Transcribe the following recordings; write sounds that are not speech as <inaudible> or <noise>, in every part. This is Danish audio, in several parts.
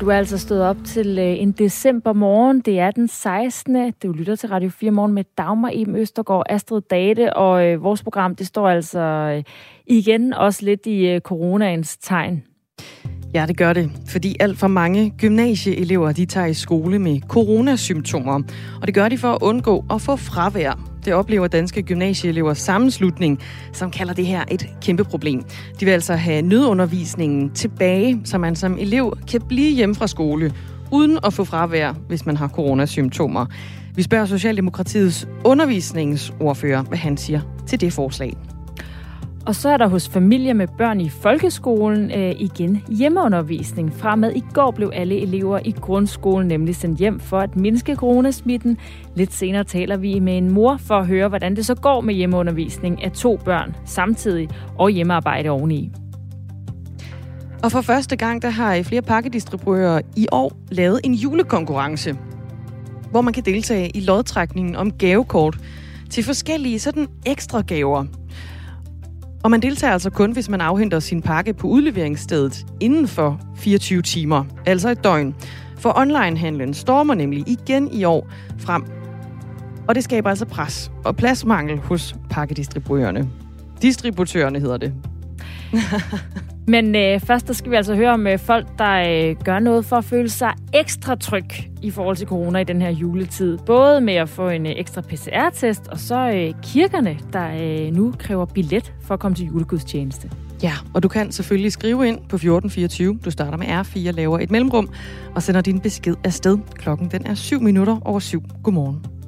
Og du er altså stået op til øh, en december morgen. Det er den 16. Du lytter til Radio 4 morgen med Dagmar Eben Østergaard, Astrid Date, og øh, vores program det står altså øh, igen også lidt i coronaens tegn. Ja, det gør det, fordi alt for mange gymnasieelever de tager i skole med coronasymptomer, og det gør de for at undgå at få fravær. Det oplever danske gymnasieelevers sammenslutning, som kalder det her et kæmpe problem. De vil altså have nødundervisningen tilbage, så man som elev kan blive hjemme fra skole, uden at få fravær, hvis man har coronasymptomer. Vi spørger Socialdemokratiets undervisningsordfører, hvad han siger til det forslag. Og så er der hos familier med børn i folkeskolen øh, igen hjemmeundervisning. Fremad i går blev alle elever i grundskolen nemlig sendt hjem for at mindske coronasmitten. Lidt senere taler vi med en mor for at høre, hvordan det så går med hjemmeundervisning af to børn samtidig og hjemmearbejde oveni. Og for første gang, der har flere pakkedistributører i år lavet en julekonkurrence, hvor man kan deltage i lodtrækningen om gavekort til forskellige sådan ekstra gaver. Og man deltager altså kun, hvis man afhenter sin pakke på udleveringsstedet inden for 24 timer, altså et døgn. For onlinehandlen stormer nemlig igen i år frem. Og det skaber altså pres og pladsmangel hos pakkedistributørerne. Distributørerne hedder det. <laughs> Men øh, først der skal vi altså høre om øh, folk, der øh, gør noget for at føle sig ekstra tryg i forhold til corona i den her juletid. Både med at få en øh, ekstra PCR-test, og så øh, kirkerne, der øh, nu kræver billet for at komme til julegudstjeneste. Ja, og du kan selvfølgelig skrive ind på 1424. Du starter med R4, laver et mellemrum og sender din besked afsted. Klokken den er 7 minutter over 7. Godmorgen.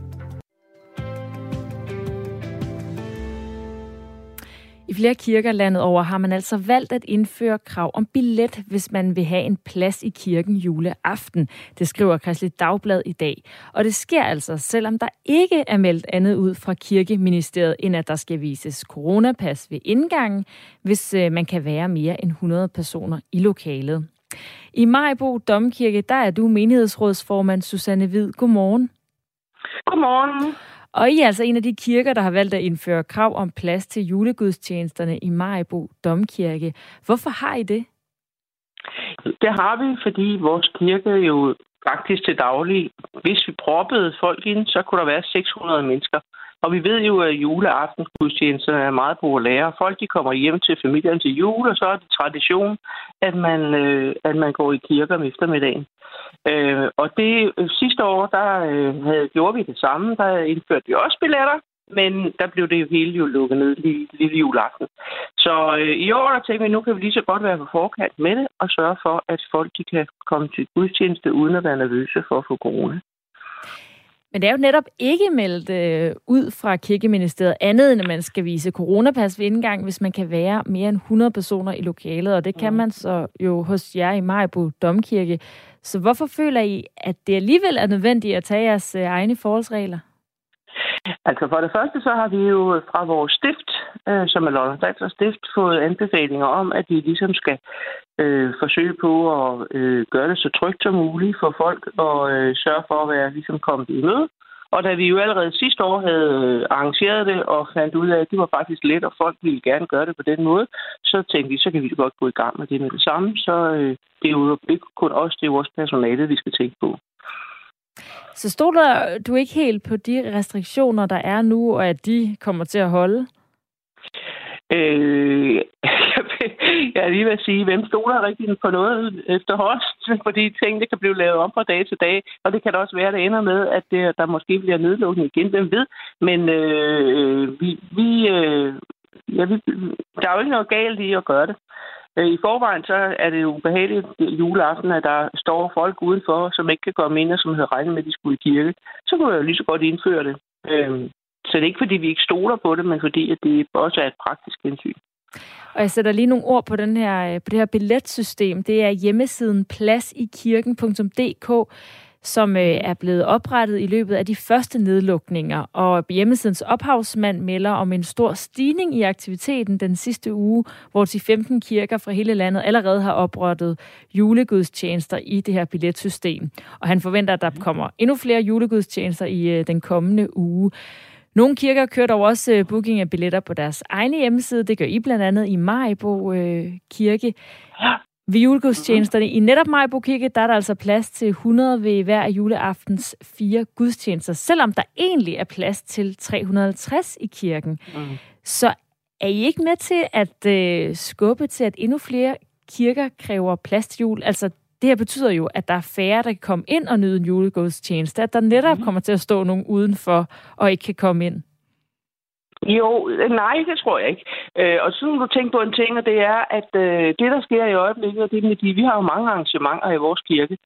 I flere kirker landet over har man altså valgt at indføre krav om billet, hvis man vil have en plads i kirken juleaften. Det skriver Kristelig Dagblad i dag. Og det sker altså, selvom der ikke er meldt andet ud fra kirkeministeriet, end at der skal vises coronapas ved indgangen, hvis øh, man kan være mere end 100 personer i lokalet. I Majbo Domkirke, der er du menighedsrådsformand Susanne Hvid. Godmorgen. Godmorgen. Og I er altså en af de kirker, der har valgt at indføre krav om plads til julegudstjenesterne i Majbo Domkirke. Hvorfor har I det? Det har vi, fordi vores kirke jo faktisk til daglig, hvis vi proppede folk ind, så kunne der være 600 mennesker. Og vi ved jo, at juleaftensgudstjenesterne er meget populære. Folk de kommer hjem til familien til jul, og så er det tradition, at man, øh, at man går i kirke om eftermiddagen. Øh, og det øh, sidste år, der øh, havde, gjorde vi det samme. Der indførte vi også billetter, men der blev det hele jo lukket ned lige, lige juleaften. Så øh, i år der tænkte vi, nu kan vi lige så godt være på forkant med det og sørge for, at folk de kan komme til gudstjeneste uden at være nervøse for at få corona. Men det er jo netop ikke meldt øh, ud fra kirkeministeriet andet, end at man skal vise coronapas ved indgang, hvis man kan være mere end 100 personer i lokalet. Og det kan mm. man så jo hos jer i Majbo Domkirke. Så hvorfor føler I, at det alligevel er nødvendigt at tage jeres øh, egne forholdsregler? Altså for det første, så har vi jo fra vores stift, øh, som er Lolland Stift, fået anbefalinger om, at vi ligesom skal øh, forsøge på at øh, gøre det så trygt som muligt for folk og øh, sørge for at være ligesom kommet i møde. Og da vi jo allerede sidste år havde øh, arrangeret det og fandt ud af, at det var faktisk let, og folk ville gerne gøre det på den måde, så tænkte vi, så kan vi godt gå i gang med det med det samme. Så øh, det er jo ikke kun os, det er vores personale, vi skal tænke på. Så stoler du ikke helt på de restriktioner, der er nu, og at de kommer til at holde? Øh, <laughs> jeg er lige ved at sige, hvem stoler rigtig på noget efter? <laughs> Fordi tingene kan blive lavet om fra dag til dag, og det kan da også være, at det ender med, at det, der måske bliver nedlukning igen, hvem ved. Men øh, vi, vi, øh, ja, vi, der er jo ikke noget galt i at gøre det. Øh, I forvejen så er det jo ubehageligt juleaften, at der står folk udenfor, som ikke kan komme ind, og som havde regnet med, at de skulle i kirke. Så kunne jeg jo lige så godt indføre det. Øh, så det er ikke, fordi vi ikke stoler på det, men fordi at det også er et praktisk hensyn. Og jeg sætter lige nogle ord på, den her, øh, på det her billetsystem. Det er hjemmesiden pladsikirken.dk som øh, er blevet oprettet i løbet af de første nedlukninger. Og hjemmesidens ophavsmand melder om en stor stigning i aktiviteten den sidste uge, hvor de 15 kirker fra hele landet allerede har oprettet julegudstjenester i det her billetsystem. Og han forventer, at der kommer endnu flere julegudstjenester i øh, den kommende uge. Nogle kirker kører dog også øh, booking af billetter på deres egne hjemmeside. Det gør I blandt andet i Majbo øh, Kirke. Ved julegudstjenesterne i netop Majbo Kirke, der er der altså plads til 100 ved hver af juleaftens fire gudstjenester, selvom der egentlig er plads til 350 i kirken. Mm. Så er I ikke med til at øh, skubbe til, at endnu flere kirker kræver plads til jul? Altså, det her betyder jo, at der er færre, der kan komme ind og nyde en julegudstjeneste. At der netop mm. kommer til at stå nogen udenfor og ikke kan komme ind. Jo, nej, det tror jeg ikke. Øh, og så du tænke på en ting, og det er, at øh, det, der sker i øjeblikket, og det med de, vi har jo mange arrangementer i vores kirke,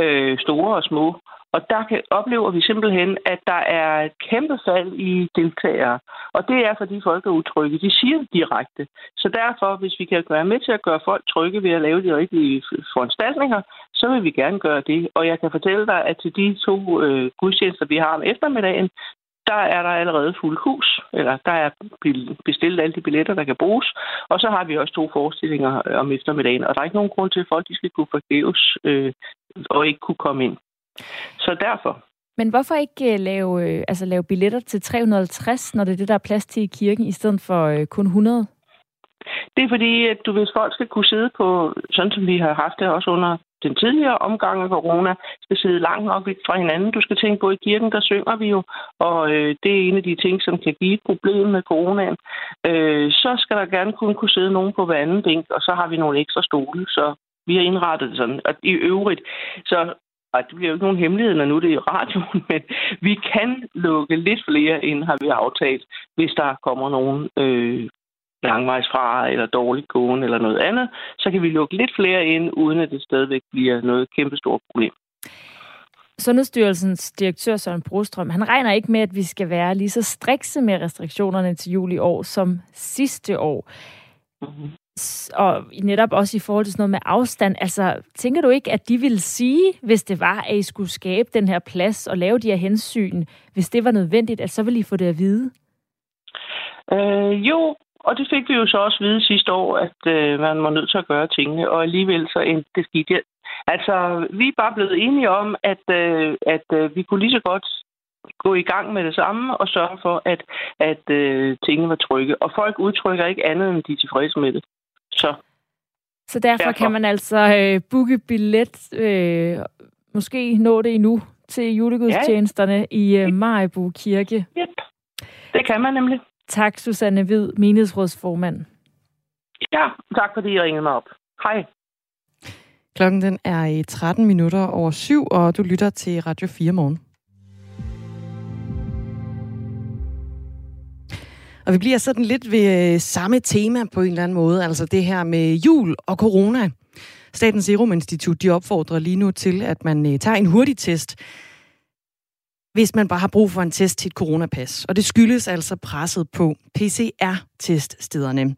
øh, store og små, og der kan, oplever vi simpelthen, at der er et kæmpe fald i deltagere. Og det er, fordi folk er utrygge. De siger det direkte. Så derfor, hvis vi kan være med til at gøre folk trygge ved at lave de rigtige foranstaltninger, så vil vi gerne gøre det. Og jeg kan fortælle dig, at til de to øh, gudstjenester, vi har om eftermiddagen, der er der allerede fuld hus, eller der er bestilt alle de billetter, der kan bruges. Og så har vi også to forestillinger om eftermiddagen, og der er ikke nogen grund til, at folk de skal kunne forgæves øh, og ikke kunne komme ind. Så derfor. Men hvorfor ikke øh, lave, øh, altså lave billetter til 350, når det er det, der er plads til i kirken, i stedet for øh, kun 100? Det er fordi, at du hvis folk skal kunne sidde på, sådan som vi har haft det også under den tidligere omgang af corona, skal sidde langt nok væk fra hinanden. Du skal tænke på, at i kirken, der synger vi jo, og øh, det er en af de ting, som kan give et problem med coronaen. Øh, så skal der gerne kun kunne sidde nogen på hver anden bænk, og så har vi nogle ekstra stole, så vi har indrettet det sådan. Og i øvrigt, så og det bliver jo ikke nogen hemmelighed, når nu det er i radioen, <laughs> men vi kan lukke lidt flere ind, har vi aftalt, hvis der kommer nogen øh, langvejs fra, eller dårligt gående, eller noget andet, så kan vi lukke lidt flere ind, uden at det stadigvæk bliver noget kæmpestort problem. Sundhedsstyrelsens direktør Søren Brostrøm, han regner ikke med, at vi skal være lige så strikse med restriktionerne til jul i år som sidste år. Mm-hmm og netop også i forhold til sådan noget med afstand, altså tænker du ikke, at de ville sige, hvis det var, at I skulle skabe den her plads og lave de her hensyn, hvis det var nødvendigt, at så ville I få det at vide? Øh, jo, og det fik vi jo så også vide sidste år, at øh, man var nødt til at gøre tingene, og alligevel så endte det skidt. Altså, vi er bare blevet enige om, at, øh, at øh, vi kunne lige så godt gå i gang med det samme og sørge for, at, at øh, tingene var trygge. Og folk udtrykker ikke andet, end de er tilfredse med det. Så, så derfor, derfor. kan man altså øh, booke billet, øh, måske nå det endnu, til julegudstjenesterne ja. i øh, Majbo Kirke. Yep. Det kan man nemlig. Tak, Susanne Hvid, menighedsrådsformand. Ja, tak fordi I ringede mig op. Hej. Klokken den er i 13 minutter over syv, og du lytter til Radio 4 morgen. Og vi bliver sådan lidt ved øh, samme tema på en eller anden måde, altså det her med jul og corona. Statens Serum Institut de opfordrer lige nu til, at man øh, tager en hurtig test, hvis man bare har brug for en test til et coronapas. Og det skyldes altså presset på PCR-teststederne.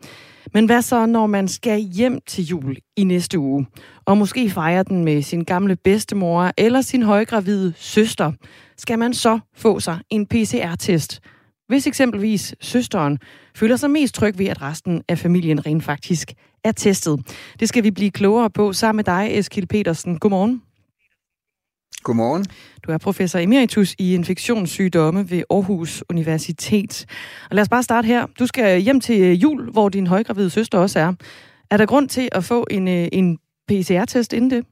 Men hvad så, når man skal hjem til jul i næste uge, og måske fejre den med sin gamle bedstemor eller sin højgravide søster? Skal man så få sig en PCR-test? Hvis eksempelvis søsteren føler sig mest tryg ved, at resten af familien rent faktisk er testet. Det skal vi blive klogere på sammen med dig, Eskil Petersen. Godmorgen. Godmorgen. Du er professor emeritus i infektionssygdomme ved Aarhus Universitet. Og lad os bare starte her. Du skal hjem til jul, hvor din højgravide søster også er. Er der grund til at få en, øh, en PCR-test inden det?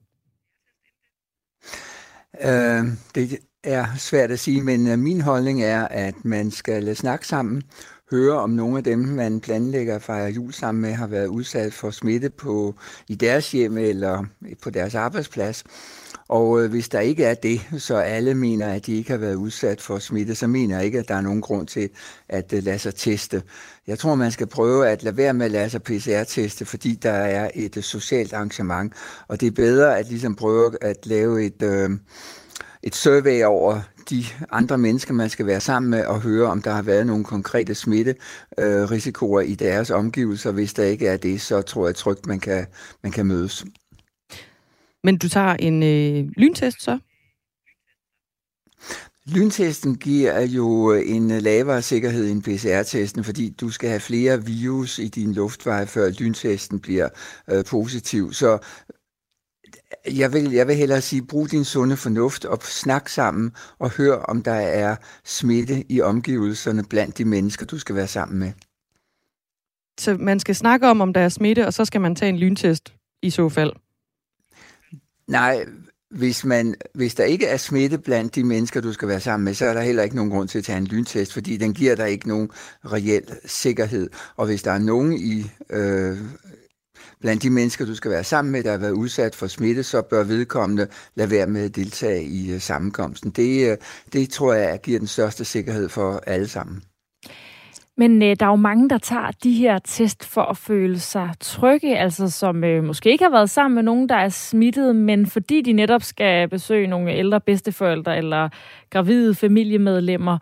Uh, det er svært at sige, men uh, min holdning er, at man skal snakke sammen, høre om nogle af dem, man planlægger at fejre jul sammen med, har været udsat for smitte på, i deres hjem eller på deres arbejdsplads. Og øh, hvis der ikke er det, så alle mener, at de ikke har været udsat for smitte, så mener jeg ikke, at der er nogen grund til at øh, lade sig teste. Jeg tror, man skal prøve at lade være med at lade sig PCR-teste, fordi der er et øh, socialt arrangement. Og det er bedre at ligesom prøve at lave et... Øh, et survey over de andre mennesker, man skal være sammen med, og høre, om der har været nogle konkrete smitterisikoer øh, i deres omgivelser. Hvis der ikke er det, så tror jeg trygt, man kan, man kan mødes. Men du tager en øh, lyntest så? Lyntesten giver jo en lavere sikkerhed end PCR-testen, fordi du skal have flere virus i din luftveje, før lyntesten bliver øh, positiv. Så jeg vil, jeg vil hellere sige, brug din sunde fornuft og snak sammen og hør, om der er smitte i omgivelserne blandt de mennesker, du skal være sammen med. Så man skal snakke om, om der er smitte, og så skal man tage en lyntest i så fald? Nej, hvis, man, hvis der ikke er smitte blandt de mennesker, du skal være sammen med, så er der heller ikke nogen grund til at tage en lyntest, fordi den giver dig ikke nogen reel sikkerhed. Og hvis der er nogen i øh, blandt de mennesker, du skal være sammen med, der har været udsat for smitte, så bør vedkommende lade være med at deltage i øh, sammenkomsten. Det, øh, det tror jeg giver den største sikkerhed for alle sammen. Men øh, der er jo mange, der tager de her test for at føle sig trygge, altså som øh, måske ikke har været sammen med nogen, der er smittet, men fordi de netop skal besøge nogle ældre bedsteforældre eller gravide familiemedlemmer,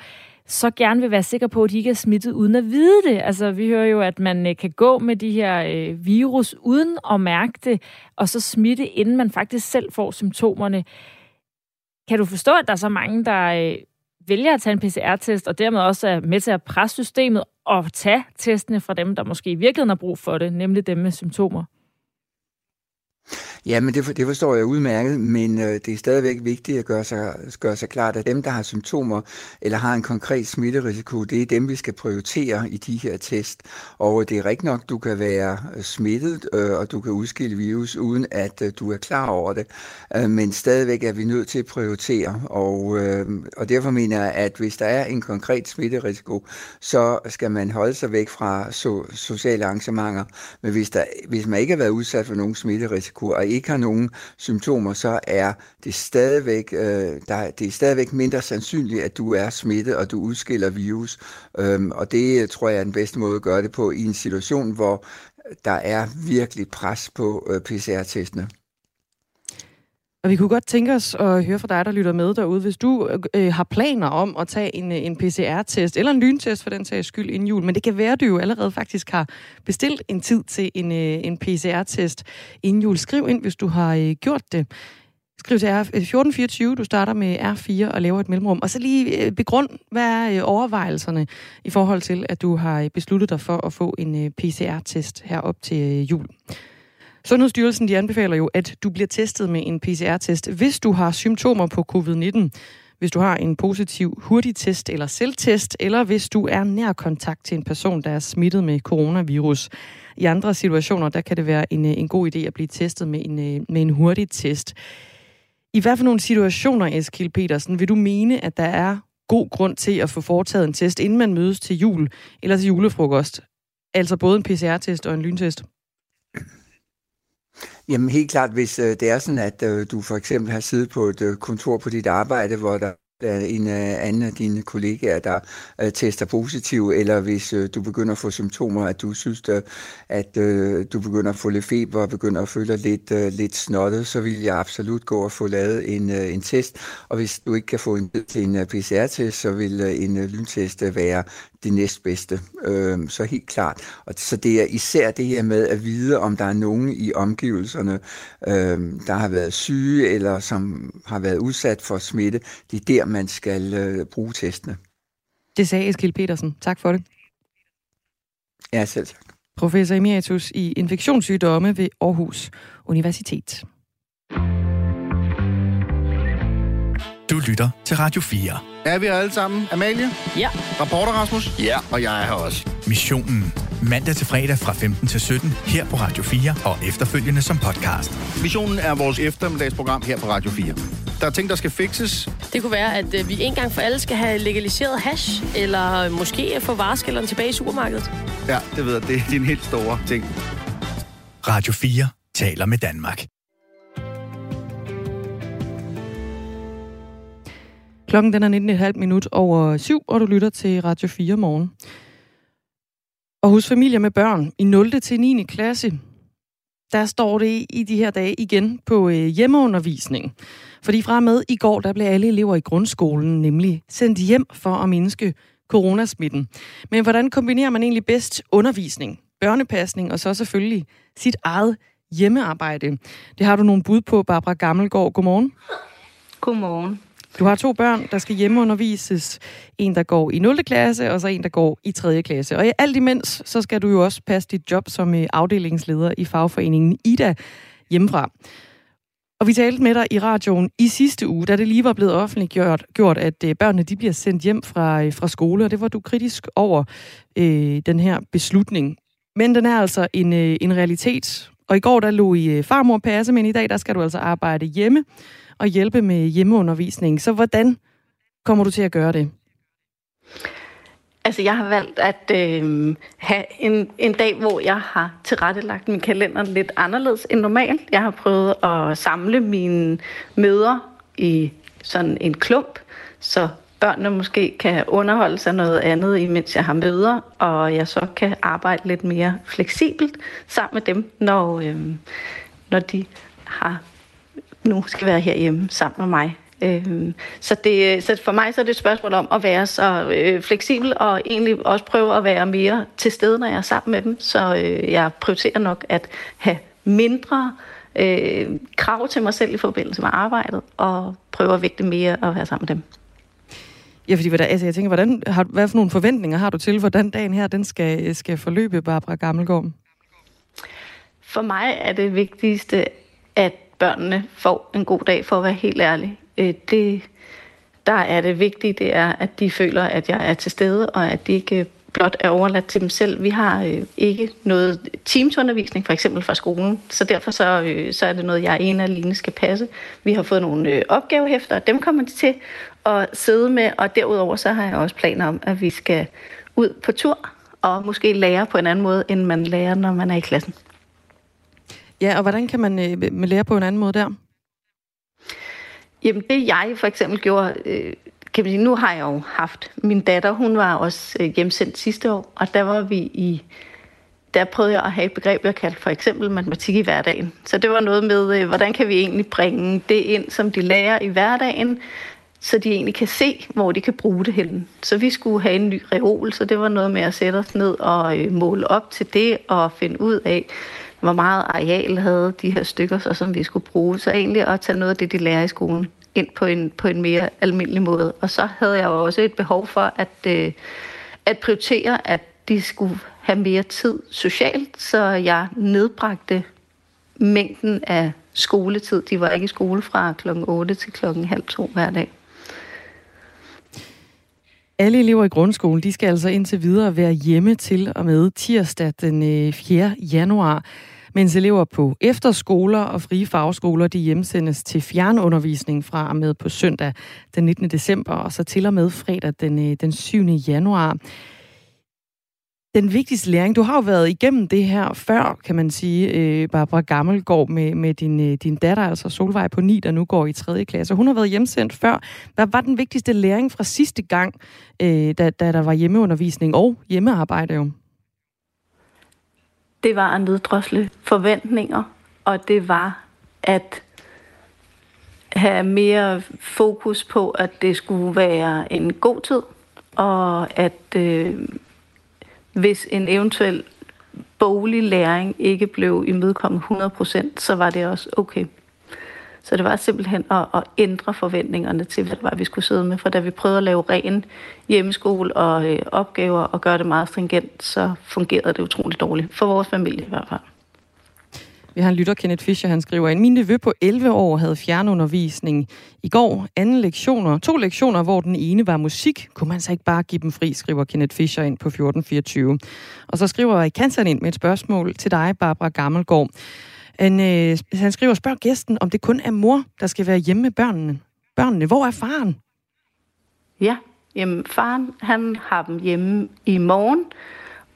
så gerne vil være sikker på, at de ikke er smittet uden at vide det. Altså, vi hører jo, at man øh, kan gå med de her øh, virus uden at mærke det, og så smitte, inden man faktisk selv får symptomerne. Kan du forstå, at der er så mange, der øh, vælger at tage en PCR-test, og dermed også er med til at presse systemet og tage testene fra dem, der måske i virkeligheden har brug for det, nemlig dem med symptomer? Ja, men det, det forstår jeg udmærket, men øh, det er stadigvæk vigtigt at gøre sig, gøre sig klart, at dem, der har symptomer eller har en konkret smitterisiko, det er dem, vi skal prioritere i de her test. Og øh, det er rigtigt nok, du kan være øh, smittet, øh, og du kan udskille virus, uden at øh, du er klar over det. Øh, men stadigvæk er vi nødt til at prioritere, og, øh, og derfor mener jeg, at hvis der er en konkret smitterisiko, så skal man holde sig væk fra so, sociale arrangementer. Men hvis, der, hvis man ikke har været udsat for nogen smitterisiko, og ikke har nogen symptomer, så er det stadigvæk, øh, der, det er stadigvæk mindre sandsynligt, at du er smittet, og du udskiller virus. Øhm, og det øh, tror jeg er den bedste måde at gøre det på i en situation, hvor der er virkelig pres på øh, PCR-testene. Og vi kunne godt tænke os at høre fra dig, der lytter med derude. Hvis du øh, har planer om at tage en, øh, en PCR-test, eller en lyntest for den sags skyld inden jul, men det kan være, at du jo allerede faktisk har bestilt en tid til en, øh, en PCR-test inden jul. Skriv ind, hvis du har øh, gjort det. Skriv til R1424, øh, du starter med R4 og laver et mellemrum. Og så lige øh, begrund, hvad er overvejelserne i forhold til, at du har besluttet dig for at få en PCR-test herop til jul. Sundhedsstyrelsen de anbefaler jo, at du bliver testet med en PCR-test, hvis du har symptomer på covid-19, hvis du har en positiv hurtigtest eller selvtest, eller hvis du er nær kontakt til en person, der er smittet med coronavirus. I andre situationer, der kan det være en, en god idé at blive testet med en, med en hurtig test. I hvad for nogle situationer, Eskil Petersen, vil du mene, at der er god grund til at få foretaget en test, inden man mødes til jul eller til julefrokost? Altså både en PCR-test og en lyntest? Jamen helt klart, hvis øh, det er sådan, at øh, du for eksempel har siddet på et øh, kontor på dit arbejde, hvor der en øh, anden af dine kollegaer, der øh, tester positiv, eller hvis øh, du begynder at få symptomer, at du synes, øh, at øh, du begynder at få lidt feber og begynder at føle dig lidt, øh, lidt snottet, så vil jeg absolut gå og få lavet en, en test. Og hvis du ikke kan få en til en PCR-test, så vil en lyntest være det næstbedste. Så helt klart. Og så det er især det her med at vide, om der er nogen i omgivelserne, der har været syge, eller som har været udsat for smitte. Det er der, man skal øh, bruge testene. Det sagde Eskil Petersen. Tak for det. Ja, selv tak. Professor emeritus i infektionssygdomme ved Aarhus Universitet. Lytter til Radio 4. Er vi alle sammen? Amalie? Ja. Rapporter Rasmus? Ja. Og jeg er her også. Missionen. Mandag til fredag fra 15 til 17 her på Radio 4 og efterfølgende som podcast. Missionen er vores eftermiddagsprogram her på Radio 4. Der er ting, der skal fixes. Det kunne være, at øh, vi en gang for alle skal have legaliseret hash, eller måske få vareskælderen tilbage i supermarkedet. Ja, det ved jeg. Det er din helt store ting. Radio 4 taler med Danmark. Klokken den er 19,5 minut over syv, og du lytter til Radio 4 morgen. Og hos familier med børn i 0. til 9. klasse, der står det i de her dage igen på øh, hjemmeundervisning. Fordi fra med i går, der blev alle elever i grundskolen nemlig sendt hjem for at mindske coronasmitten. Men hvordan kombinerer man egentlig bedst undervisning, børnepasning og så selvfølgelig sit eget hjemmearbejde? Det har du nogle bud på, Barbara Gammelgaard. Godmorgen. Godmorgen. Du har to børn, der skal hjemmeundervises. En, der går i 0. klasse, og så en, der går i 3. klasse. Og alt imens, så skal du jo også passe dit job som øh, afdelingsleder i fagforeningen IDA hjemmefra. Og vi talte med dig i radioen i sidste uge, da det lige var blevet offentliggjort, gjort, at øh, børnene de bliver sendt hjem fra, øh, fra skole, og det var du kritisk over øh, den her beslutning. Men den er altså en, øh, en realitet, Og i går der lå I farmor passe, men i dag der skal du altså arbejde hjemme og hjælpe med hjemmeundervisning. Så hvordan kommer du til at gøre det? Altså, jeg har valgt at øh, have en, en dag, hvor jeg har tilrettelagt min kalender lidt anderledes end normalt. Jeg har prøvet at samle mine møder i sådan en klump, så børnene måske kan underholde sig noget andet, imens jeg har møder, og jeg så kan arbejde lidt mere fleksibelt sammen med dem, når, øh, når de har nu skal være herhjemme sammen med mig. Øh, så, det, så for mig så er det et spørgsmål om at være så øh, fleksibel og egentlig også prøve at være mere til stede, når jeg er sammen med dem. Så øh, jeg prioriterer nok at have mindre øh, krav til mig selv i forbindelse med arbejdet og prøve at vægte mere at være sammen med dem. Ja, fordi hvordan, altså, jeg tænker, hvordan, har, hvad for nogle forventninger har du til, hvordan dagen her den skal, skal forløbe, Barbara Gammelgaard? For mig er det vigtigste, at børnene får en god dag, for at være helt ærlig. Øh, det, der er det vigtige, det er, at de føler, at jeg er til stede, og at de ikke øh, blot er overladt til dem selv. Vi har øh, ikke noget teamsundervisning, for eksempel fra skolen, så derfor så, øh, så er det noget, jeg ene alene skal passe. Vi har fået nogle øh, opgavehæfter, og dem kommer de til at sidde med, og derudover så har jeg også planer om, at vi skal ud på tur, og måske lære på en anden måde, end man lærer, når man er i klassen. Ja, og hvordan kan man øh, lære på en anden måde der? Jamen det jeg for eksempel gjorde, øh, kan man sige, nu har jeg jo haft min datter, hun var også øh, hjemsendt sidste år, og der var vi i, der prøvede jeg at have et begreb, jeg kaldte for eksempel matematik i hverdagen. Så det var noget med, øh, hvordan kan vi egentlig bringe det ind, som de lærer i hverdagen, så de egentlig kan se, hvor de kan bruge det henne. Så vi skulle have en ny reol, så det var noget med at sætte os ned og øh, måle op til det og finde ud af, hvor meget areal havde de her stykker, så som vi skulle bruge. Så egentlig at tage noget af det, de lærer i skolen, ind på en, på en mere almindelig måde. Og så havde jeg jo også et behov for at, øh, at prioritere, at de skulle have mere tid socialt, så jeg nedbragte mængden af skoletid. De var ikke i skole fra klokken 8 til klokken halv to hver dag. Alle elever i grundskolen, de skal altså indtil videre være hjemme til og med tirsdag den øh, 4. Januar mens elever på efterskoler og frie fagskoler de hjemsendes til fjernundervisning fra og med på søndag den 19. december, og så til og med fredag den, øh, den 7. januar. Den vigtigste læring, du har jo været igennem det her før, kan man sige, øh, Barbara Gammelgaard med, med din, øh, din datter, altså Solvej på 9, der nu går i 3. klasse. Hun har været hjemsendt før. Hvad var den vigtigste læring fra sidste gang, da, da der var hjemmeundervisning og hjemmearbejde jo? Det var at neddrosle forventninger, og det var at have mere fokus på, at det skulle være en god tid, og at øh, hvis en eventuel boglig læring ikke blev imødekommet 100%, så var det også okay. Så det var simpelthen at, at ændre forventningerne til, hvad det var, vi skulle sidde med. For da vi prøvede at lave ren hjemmeskole og øh, opgaver og gøre det meget stringent, så fungerede det utroligt dårligt. For vores familie i hvert fald. Vi har en lytter, Kenneth Fischer, han skriver, at min nevø på 11 år havde fjernundervisning i går. Anden lektioner, to lektioner, hvor den ene var musik. Kunne man så ikke bare give dem fri, skriver Kenneth Fischer ind på 1424. Og så skriver Kansan ind med et spørgsmål til dig, Barbara Gammelgaard. Han, øh, han skriver, spørg gæsten, om det kun er mor, der skal være hjemme med børnene. Børnene, hvor er faren? Ja, jamen faren, han har dem hjemme i morgen,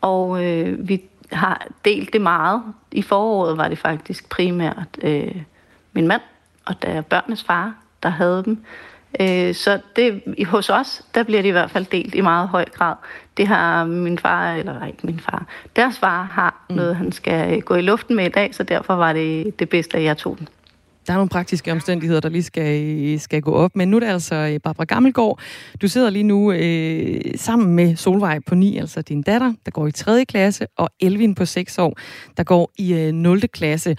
og øh, vi har delt det meget. I foråret var det faktisk primært øh, min mand og der børnenes far, der havde dem. Øh, så det, hos os, der bliver det i hvert fald delt i meget høj grad. Det har min far, eller ikke min far, deres far har mm. noget, han skal gå i luften med i dag, så derfor var det det bedste, at jeg tog den. Der er nogle praktiske omstændigheder, der lige skal, skal gå op. Men nu er det altså øh, Barbara Gammelgaard. Du sidder lige nu øh, sammen med Solvej på 9, altså din datter, der går i 3. klasse, og Elvin på 6 år, der går i øh, 0. klasse.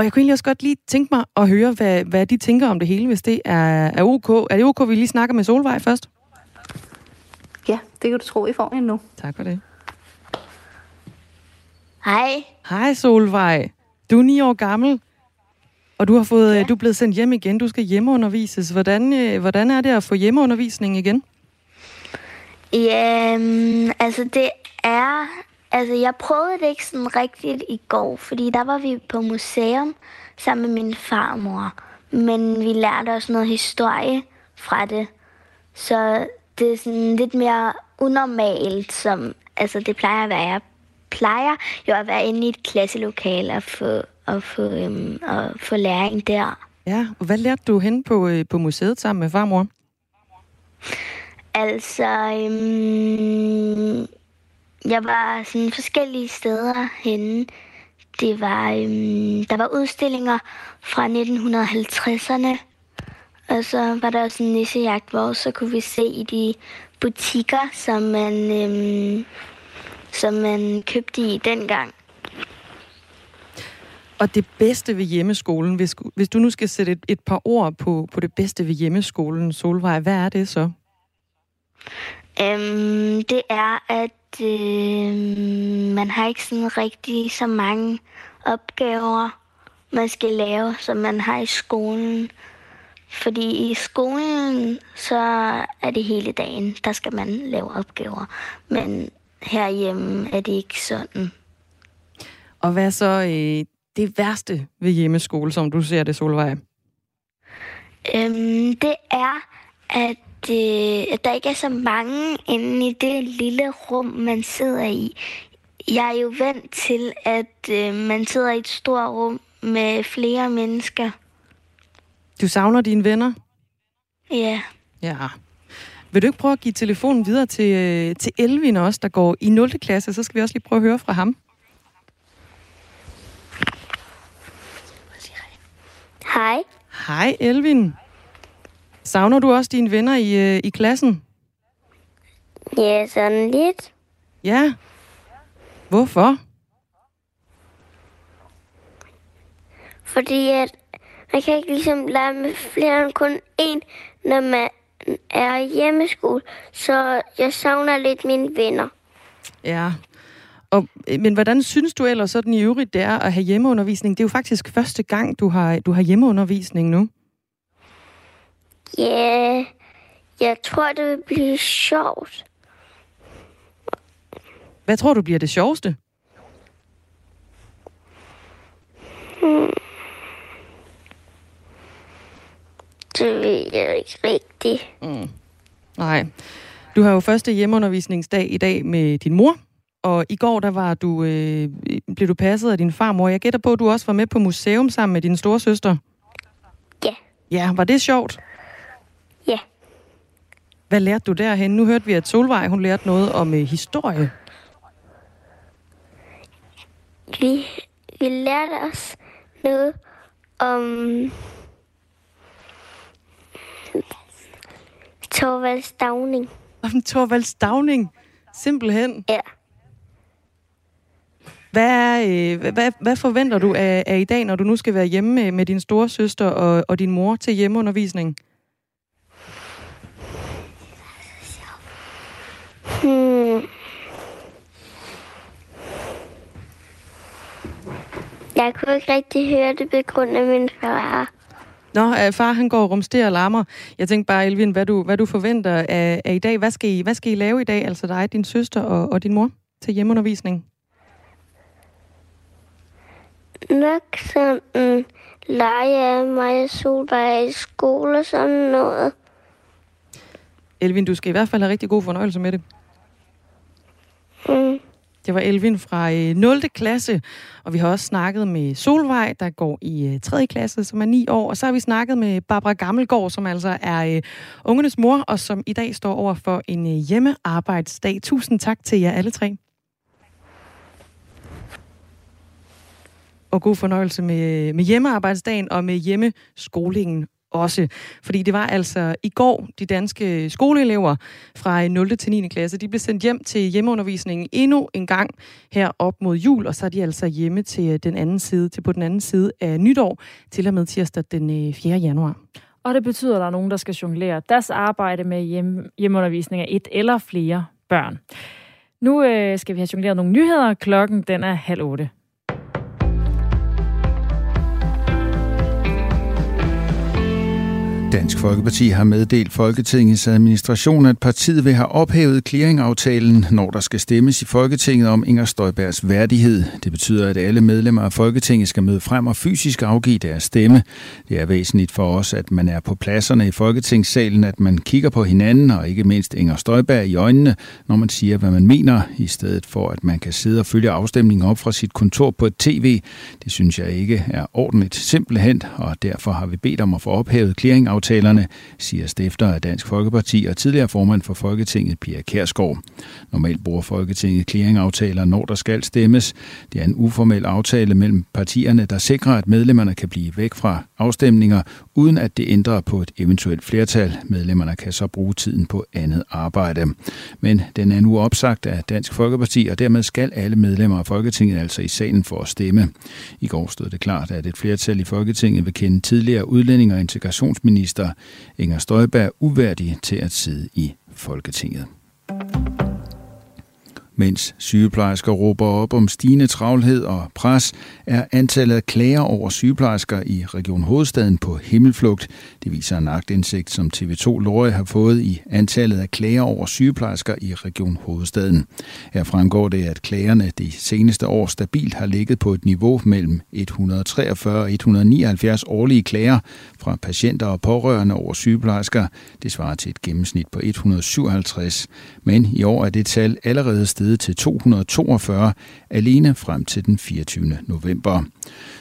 Og jeg kunne egentlig også godt lige tænke mig at høre, hvad, hvad de tænker om det hele, hvis det er, er ok. Er det ok, vi lige snakker med Solvej først? Ja, det kan du tro, I får nu. Tak for det. Hej. Hej Solvej. Du er ni år gammel, og du har fået, ja. du er blevet sendt hjem igen. Du skal hjemmeundervises. Hvordan, øh, hvordan er det at få hjemmeundervisning igen? Ja, altså det er Altså, jeg prøvede det ikke sådan rigtigt i går, fordi der var vi på museum sammen med min farmor. Men vi lærte også noget historie fra det. Så det er sådan lidt mere unormalt, som altså, det plejer at være. Jeg plejer jo at være inde i et klasselokale og få, og få, øhm, og få læring der. Ja, og hvad lærte du hen på, øh, på museet sammen med farmor? Altså, øhm, jeg var sådan forskellige steder henne. Det var, øhm, der var udstillinger fra 1950'erne, og så var der også en nissejagt, hvor så kunne vi se i de butikker, som man, øhm, som man købte i dengang. Og det bedste ved hjemmeskolen, hvis, hvis du nu skal sætte et, et par ord på, på det bedste ved hjemmeskolen, Solvej, hvad er det så? Øhm, det er, at øh, man har ikke sådan rigtig så mange opgaver, man skal lave, som man har i skolen. Fordi i skolen, så er det hele dagen, der skal man lave opgaver. Men herhjemme er det ikke sådan. Og hvad så øh, det værste ved hjemmeskole, som du ser det, Solvej? Øhm, det er, at, øh, at der ikke er så mange inde i det lille rum, man sidder i. Jeg er jo vant til, at øh, man sidder i et stort rum med flere mennesker. Du savner dine venner? Ja. Ja. Vil du ikke prøve at give telefonen videre til, øh, til Elvin også, der går i 0. klasse? Så skal vi også lige prøve at høre fra ham. Hej. Hej, Elvin. Savner du også dine venner i, øh, i klassen? Ja, sådan lidt. Ja. Hvorfor? Fordi at man kan ikke ligesom lege med flere end kun én, når man er i hjemmeskole. Så jeg savner lidt mine venner. Ja. Og, øh, men hvordan synes du ellers sådan i øvrigt, det er at have hjemmeundervisning? Det er jo faktisk første gang, du har, du har hjemmeundervisning nu. Ja, jeg tror, det vil blive sjovt. Hvad tror du bliver det sjoveste? Hmm. Det ved jeg ikke rigtigt. Mm. Nej. Du har jo første hjemmeundervisningsdag i dag med din mor, og i går der var du, øh, blev du passet af din farmor. Jeg gætter på, at du også var med på museum sammen med din store søster. Ja. Ja, var det sjovt? Hvad lærte du derhen? Nu hørte vi, at Solvej hun lærte noget om øh, historie. Vi, vi lærte os noget om Torvald Stavning. Om Torvald Stavning? Simpelthen? Ja. Hvad, er, øh, hvad, hvad forventer du af, af i dag, når du nu skal være hjemme med, med din store søster og, og din mor til hjemmeundervisning? Hmm. Jeg kunne ikke rigtig høre det på grund af min far. Nå, øh, far han går og rumsterer og larmer. Jeg tænkte bare, Elvin, hvad du, hvad du forventer af, af i dag. Hvad skal, I, hvad skal I lave i dag, altså dig, din søster og, og din mor, til hjemmeundervisning? Nok sådan lege af mig og Solvej i skole og sådan noget. Elvin, du skal i hvert fald have rigtig god fornøjelse med det. Mm. Det var Elvin fra øh, 0. klasse, og vi har også snakket med Solvej, der går i øh, 3. klasse, som er 9 år. Og så har vi snakket med Barbara Gammelgaard, som altså er øh, ungernes mor, og som i dag står over for en hjemmearbejdsdag. Tusind tak til jer alle tre. Og god fornøjelse med, med hjemmearbejdsdagen og med hjemmeskolingen også. Fordi det var altså i går, de danske skoleelever fra 0. til 9. klasse, de blev sendt hjem til hjemmeundervisningen endnu en gang her op mod jul, og så er de altså hjemme til øh, den anden side, til på den anden side af nytår, til og med tirsdag den øh, 4. Januar. Og det betyder, at der er nogen, der skal jonglere deres arbejde med hjem, hjemmeundervisning af et eller flere børn. Nu øh, skal vi have jongleret nogle nyheder. Klokken den er halv otte. Dansk Folkeparti har meddelt Folketingets administration, at partiet vil have ophævet clearingaftalen, når der skal stemmes i Folketinget om Inger Støjbergs værdighed. Det betyder, at alle medlemmer af Folketinget skal møde frem og fysisk afgive deres stemme. Det er væsentligt for os, at man er på pladserne i Folketingssalen, at man kigger på hinanden og ikke mindst Inger Støjberg i øjnene, når man siger, hvad man mener, i stedet for at man kan sidde og følge afstemningen op fra sit kontor på et tv. Det synes jeg ikke er ordentligt simpelthen, og derfor har vi bedt om at få ophævet clearingaftalen aftalerne, siger stifter af Dansk Folkeparti og tidligere formand for Folketinget, Pia Kærsgaard. Normalt bruger Folketinget clearingaftaler, når der skal stemmes. Det er en uformel aftale mellem partierne, der sikrer, at medlemmerne kan blive væk fra afstemninger, uden at det ændrer på et eventuelt flertal. Medlemmerne kan så bruge tiden på andet arbejde. Men den er nu opsagt af Dansk Folkeparti, og dermed skal alle medlemmer af Folketinget altså i salen for at stemme. I går stod det klart, at et flertal i Folketinget vil kende tidligere udlænding- og integrationsminister statsminister Inger Støjberg uværdig til at sidde i Folketinget. Mens sygeplejersker råber op om stigende travlhed og pres, er antallet af klager over sygeplejersker i Region Hovedstaden på himmelflugt. Det viser en agtindsigt, som TV2 Lorge har fået i antallet af klager over sygeplejersker i Region Hovedstaden. Her fremgår det, at klagerne de seneste år stabilt har ligget på et niveau mellem 143 og 179 årlige klager fra patienter og pårørende over sygeplejersker. Det svarer til et gennemsnit på 157. Men i år er det tal allerede steget til 242 alene frem til den 24. november.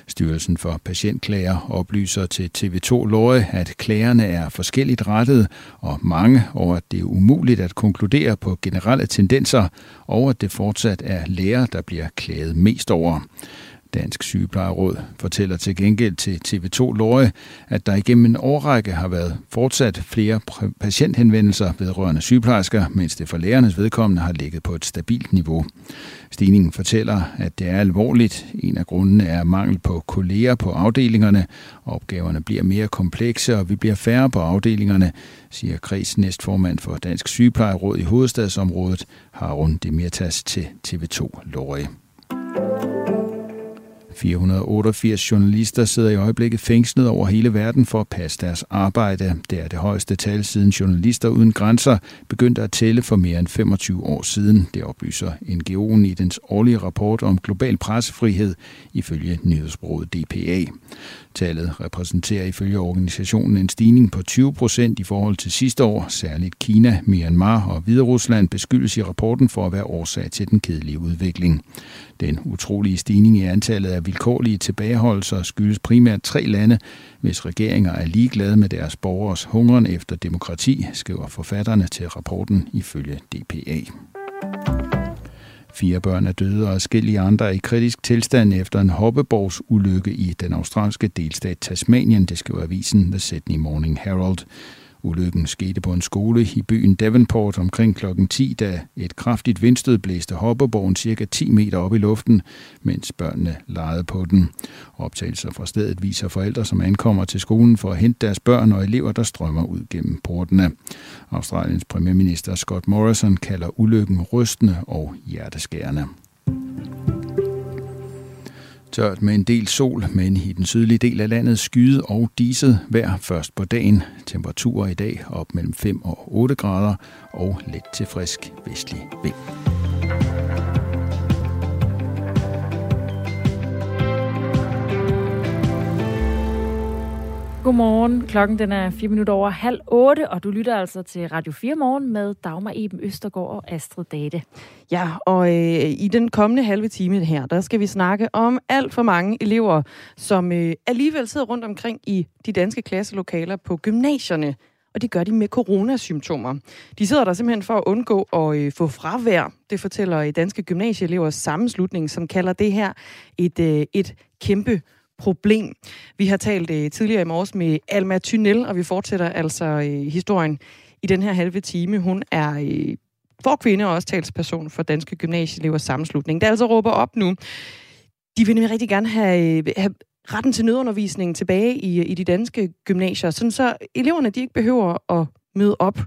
Styrelsen for Patientklager oplyser til TV2 Løje, at klagerne er forskelligt rettet, og mange over, at det er umuligt at konkludere på generelle tendenser, og at det fortsat er læger, der bliver klaget mest over. Dansk Sygeplejeråd fortæller til gengæld til TV2 Løje, at der igennem en årrække har været fortsat flere patienthenvendelser vedrørende sygeplejersker, mens det for lærernes vedkommende har ligget på et stabilt niveau. Stigningen fortæller, at det er alvorligt. En af grundene er mangel på kolleger på afdelingerne. Opgaverne bliver mere komplekse, og vi bliver færre på afdelingerne, siger Kreds næstformand for Dansk Sygeplejeråd i hovedstadsområdet, Harun Demirtas til TV2 Lorge. 488 journalister sidder i øjeblikket fængslet over hele verden for at passe deres arbejde. Det er det højeste tal siden journalister uden grænser begyndte at tælle for mere end 25 år siden. Det oplyser NGO'en i dens årlige rapport om global pressefrihed ifølge nyhedsbureauet DPA. Tallet repræsenterer ifølge organisationen en stigning på 20 procent i forhold til sidste år. Særligt Kina, Myanmar og Hviderusland beskyldes i rapporten for at være årsag til den kedelige udvikling. Den utrolige stigning i antallet af vilkårlige tilbageholdelser skyldes primært tre lande, hvis regeringer er ligeglade med deres borgers hungren efter demokrati, skriver forfatterne til rapporten ifølge DPA. Fire børn er døde og skille andre er i kritisk tilstand efter en hoppeborgsulykke i den australske delstat Tasmanien, det skriver avisen The Sydney Morning Herald. Ulykken skete på en skole i byen Devonport omkring klokken 10, da et kraftigt vindstød blæste hoppeborgen cirka 10 meter op i luften, mens børnene legede på den. Optagelser fra stedet viser forældre, som ankommer til skolen for at hente deres børn og elever, der strømmer ud gennem portene. Australiens premierminister Scott Morrison kalder ulykken rystende og hjerteskærende. Tørt med en del sol, men i den sydlige del af landet skyde og diset vejr først på dagen. Temperaturer i dag op mellem 5 og 8 grader og let til frisk vestlig vind. Godmorgen. Klokken den er 4 minutter over halv otte, og du lytter altså til Radio 4 Morgen med Dagmar Eben Østergaard og Astrid Date. Ja, og øh, i den kommende halve time her, der skal vi snakke om alt for mange elever, som øh, alligevel sidder rundt omkring i de danske klasselokaler på gymnasierne. Og det gør de med coronasymptomer. De sidder der simpelthen for at undgå at øh, få fravær. Det fortæller i Danske Gymnasieelevers sammenslutning, som kalder det her et, øh, et kæmpe problem. Vi har talt øh, tidligere i morges med Alma Tynel, og vi fortsætter altså øh, historien i den her halve time. Hun er øh, for kvinde og også talsperson for Danske Gymnasieelevers Sammenslutning, der altså råber op nu. De vil nemlig rigtig gerne have, øh, have retten til nødundervisning tilbage i, i de danske gymnasier, sådan så eleverne de ikke behøver at møde op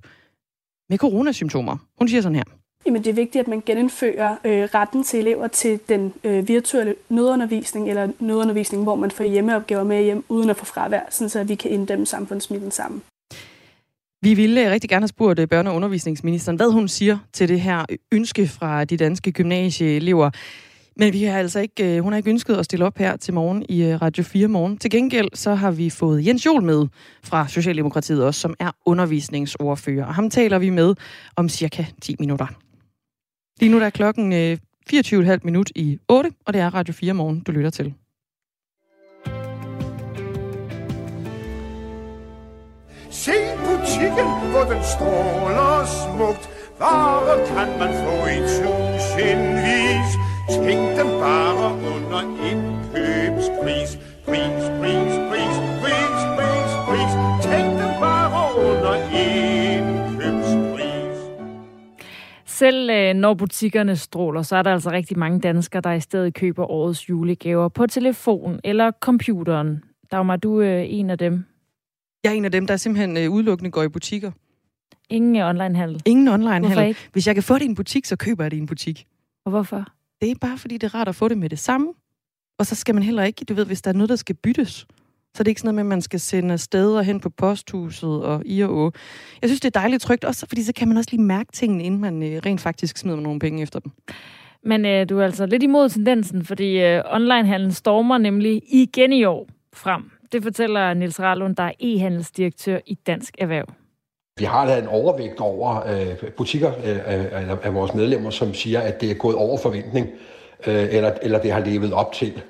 med coronasymptomer. Hun siger sådan her. Jamen, det er vigtigt, at man genindfører øh, retten til elever til den øh, virtuelle nødundervisning, eller nødundervisning, hvor man får hjemmeopgaver med hjem, uden at få fravær, sådan så vi kan inddæmme samfundsmidlen sammen. Vi ville øh, rigtig gerne have spurgt øh, børne- og undervisningsministeren, hvad hun siger til det her ønske fra de danske gymnasieelever. Men vi har altså ikke, øh, hun har ikke ønsket at stille op her til morgen i Radio 4 morgen. Til gengæld så har vi fået Jens Jol med fra Socialdemokratiet også, som er undervisningsordfører. Og ham taler vi med om cirka 10 minutter. Lige nu der er klokken øh, 24,5 minut i 8, og det er Radio 4 morgen, du lytter til. Se butikken, hvor den stråler smukt. Varer kan man få i tusindvis. Tænk dem bare under indkøbspris. Pris, pris, pris, pris, Selv øh, når butikkerne stråler, så er der altså rigtig mange danskere, der i stedet køber årets julegaver på telefon eller computeren. Dagmar, du er øh, en af dem. Jeg er en af dem, der simpelthen øh, udelukkende går i butikker. Ingen onlinehandel? Ingen onlinehandel. Hvis jeg kan få det i en butik, så køber jeg det i en butik. Og hvorfor? Det er bare, fordi det er rart at få det med det samme. Og så skal man heller ikke, du ved, hvis der er noget, der skal byttes, så er det ikke sådan noget med, at man skal sende afsted og hen på posthuset og i og å. Jeg synes, det er dejligt trygt, også fordi så kan man også lige mærke tingene, inden man øh, rent faktisk smider nogle penge efter dem. Men øh, du er altså lidt imod tendensen, fordi øh, onlinehandlen stormer nemlig igen i år frem. Det fortæller Nils Rahlund, der er e-handelsdirektør i Dansk Erhverv. Vi har da en overvægt over øh, butikker øh, af, af vores medlemmer, som siger, at det er gået over forventning, øh, eller, eller det har levet op til.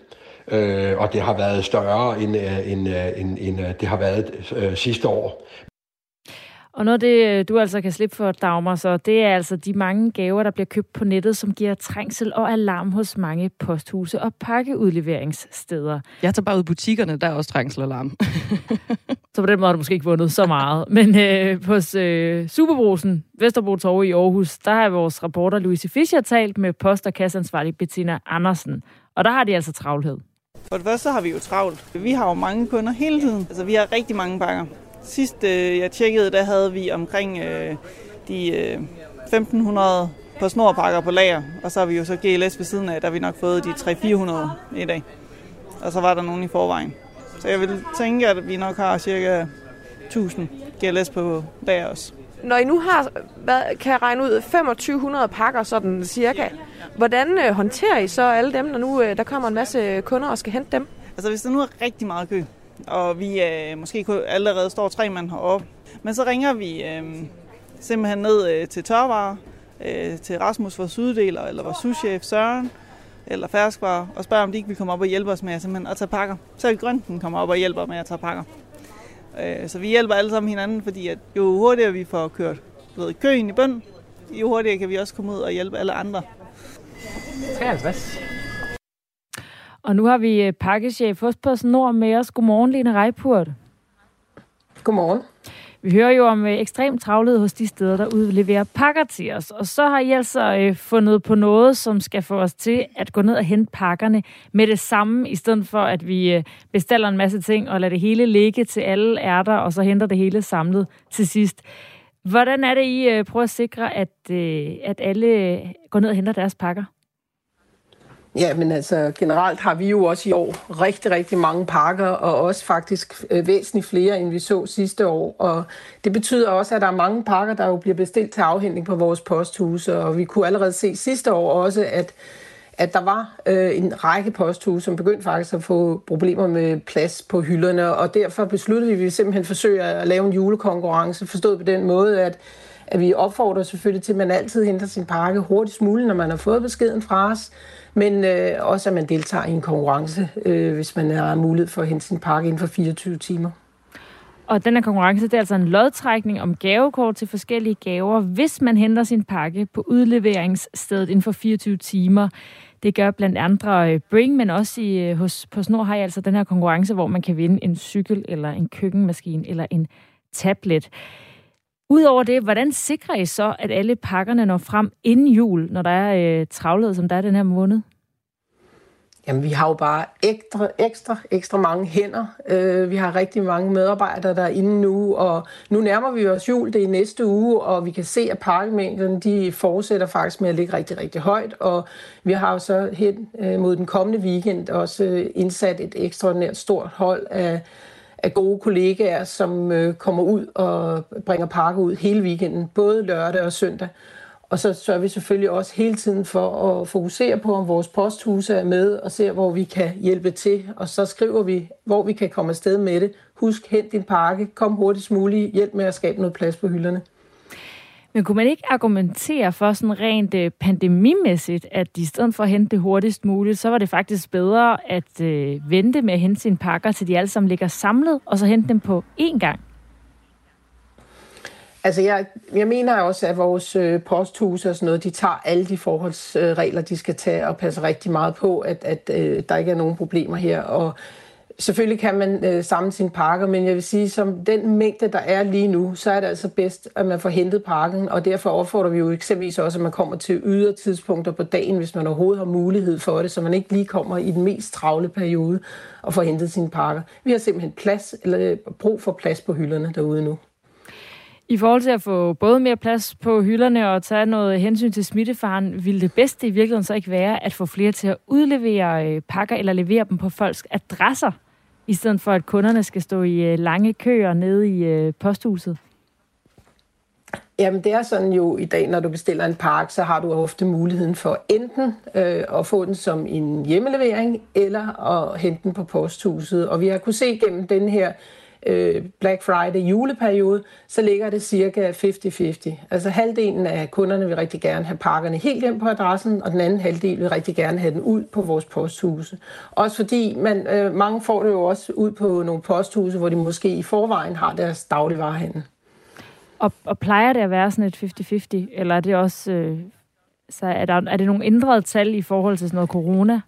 Øh, og det har været større, end, øh, end, øh, end, end øh, det har været øh, sidste år. Og noget af det, du altså kan slippe for, Dagmar, så det er altså de mange gaver, der bliver købt på nettet, som giver trængsel og alarm hos mange posthuse og pakkeudleveringssteder. Jeg tager bare ud i butikkerne, der er også trængsel og alarm. <laughs> så på den måde har du måske ikke vundet så meget. Men øh, hos øh, Superbrusen, Vesterbro Torv i Aarhus, der har vores reporter Louise Fischer talt med post- og kasseansvarlig Bettina Andersen. Og der har de altså travlhed. For det første så har vi jo travlt. Vi har jo mange kunder hele tiden. Altså, vi har rigtig mange pakker. Sidst øh, jeg tjekkede, der havde vi omkring øh, de øh, 1500 på snorpakker på lager, og så har vi jo så GLS ved siden af, der har vi nok fået de 300-400 i dag. Og så var der nogen i forvejen. Så jeg vil tænke, at vi nok har cirka 1000 GLS på lager også. Når I nu har, hvad, kan jeg regne ud, 2500 pakker sådan cirka, hvordan øh, håndterer I så alle dem, når nu øh, der kommer en masse kunder og skal hente dem? Altså hvis der nu er rigtig meget kø, og vi øh, måske allerede står tre mand heroppe. Men så ringer vi øh, simpelthen ned øh, til tørvarer, øh, til Rasmus, vores uddeler, eller vores souschef Søren, eller ferskvarer, og spørger, om de ikke vil komme op og hjælpe os med simpelthen at tage pakker. Så vil Grønten komme op og hjælper med at tage pakker. Øh, så vi hjælper alle sammen hinanden, fordi at jo hurtigere vi får kørt ved, køen i bøn, jo hurtigere kan vi også komme ud og hjælpe alle andre. 53. Og nu har vi øh, pakkechef hos PostNord med os. Godmorgen, Lene Reipurt. Godmorgen. Vi hører jo om øh, ekstrem travlhed hos de steder, der udleverer pakker til os. Og så har I altså øh, fundet på noget, som skal få os til at gå ned og hente pakkerne med det samme, i stedet for at vi øh, bestiller en masse ting og lader det hele ligge til alle ærter, og så henter det hele samlet til sidst. Hvordan er det, I øh, prøver at sikre, at, øh, at alle går ned og henter deres pakker? Ja, men altså generelt har vi jo også i år rigtig, rigtig mange pakker, og også faktisk øh, væsentligt flere, end vi så sidste år. Og det betyder også, at der er mange pakker, der jo bliver bestilt til afhentning på vores posthuse, og vi kunne allerede se sidste år også, at at der var øh, en række posthuse, som begyndte faktisk at få problemer med plads på hylderne, og derfor besluttede vi, at vi simpelthen forsøger at lave en julekonkurrence, forstået på den måde, at at vi opfordrer selvfølgelig til, at man altid henter sin pakke hurtigst muligt, når man har fået beskeden fra os, men øh, også at man deltager i en konkurrence, øh, hvis man har mulighed for at hente sin pakke inden for 24 timer. Og den her konkurrence, det er altså en lodtrækning om gavekort til forskellige gaver, hvis man henter sin pakke på udleveringsstedet inden for 24 timer. Det gør blandt andre øh, Bring, men også i, øh, hos på Snor har jeg altså den her konkurrence, hvor man kan vinde en cykel, eller en køkkenmaskine, eller en tablet. Udover det, hvordan sikrer I så, at alle pakkerne når frem inden jul, når der er øh, travlhed, som der er den her måned? Jamen, vi har jo bare ekstra, ekstra, ekstra mange hænder. Øh, vi har rigtig mange medarbejdere, der er inde nu, og nu nærmer vi os jul, det er næste uge, og vi kan se, at pakkemængden, de fortsætter faktisk med at ligge rigtig, rigtig højt, og vi har jo så hen øh, mod den kommende weekend også øh, indsat et ekstraordinært stort hold af af gode kollegaer, som øh, kommer ud og bringer pakker ud hele weekenden, både lørdag og søndag. Og så sørger vi selvfølgelig også hele tiden for at fokusere på, om vores posthuse er med, og ser, hvor vi kan hjælpe til. Og så skriver vi, hvor vi kan komme afsted med det. Husk, hent din pakke, kom hurtigst muligt, hjælp med at skabe noget plads på hylderne. Men kunne man ikke argumentere for sådan rent øh, pandemimæssigt, at i stedet for at hente det hurtigst muligt, så var det faktisk bedre at øh, vente med at hente sine pakker, til de alle sammen ligger samlet, og så hente dem på én gang? Altså, jeg, jeg mener også, at vores øh, posthuse og sådan noget, de tager alle de forholdsregler, de skal tage, og passer rigtig meget på, at, at øh, der ikke er nogen problemer her. Og selvfølgelig kan man øh, samle sine pakker, men jeg vil sige, som den mængde, der er lige nu, så er det altså bedst, at man får hentet pakken, og derfor opfordrer vi jo eksempelvis også, at man kommer til ydre tidspunkter på dagen, hvis man overhovedet har mulighed for det, så man ikke lige kommer i den mest travle periode og får hentet sine pakker. Vi har simpelthen plads, eller brug for plads på hylderne derude nu. I forhold til at få både mere plads på hylderne og tage noget hensyn til smittefaren, ville det bedste i virkeligheden så ikke være at få flere til at udlevere øh, pakker eller levere dem på folks adresser, i stedet for at kunderne skal stå i øh, lange køer nede i øh, posthuset? Jamen det er sådan jo i dag, når du bestiller en pakke, så har du ofte muligheden for enten øh, at få den som en hjemmelevering, eller at hente den på posthuset. Og vi har kunnet se gennem den her øh, øh, Black Friday juleperiode, så ligger det cirka 50-50. Altså halvdelen af kunderne vil rigtig gerne have pakkerne helt hjem på adressen, og den anden halvdel vil rigtig gerne have den ud på vores posthuse. Også fordi man, øh, mange får det jo også ud på nogle posthuse, hvor de måske i forvejen har deres dagligvarehandel. Og, og plejer det at være sådan et 50-50, eller er det også... Øh, så er, der, er det nogle ændrede tal i forhold til sådan noget corona?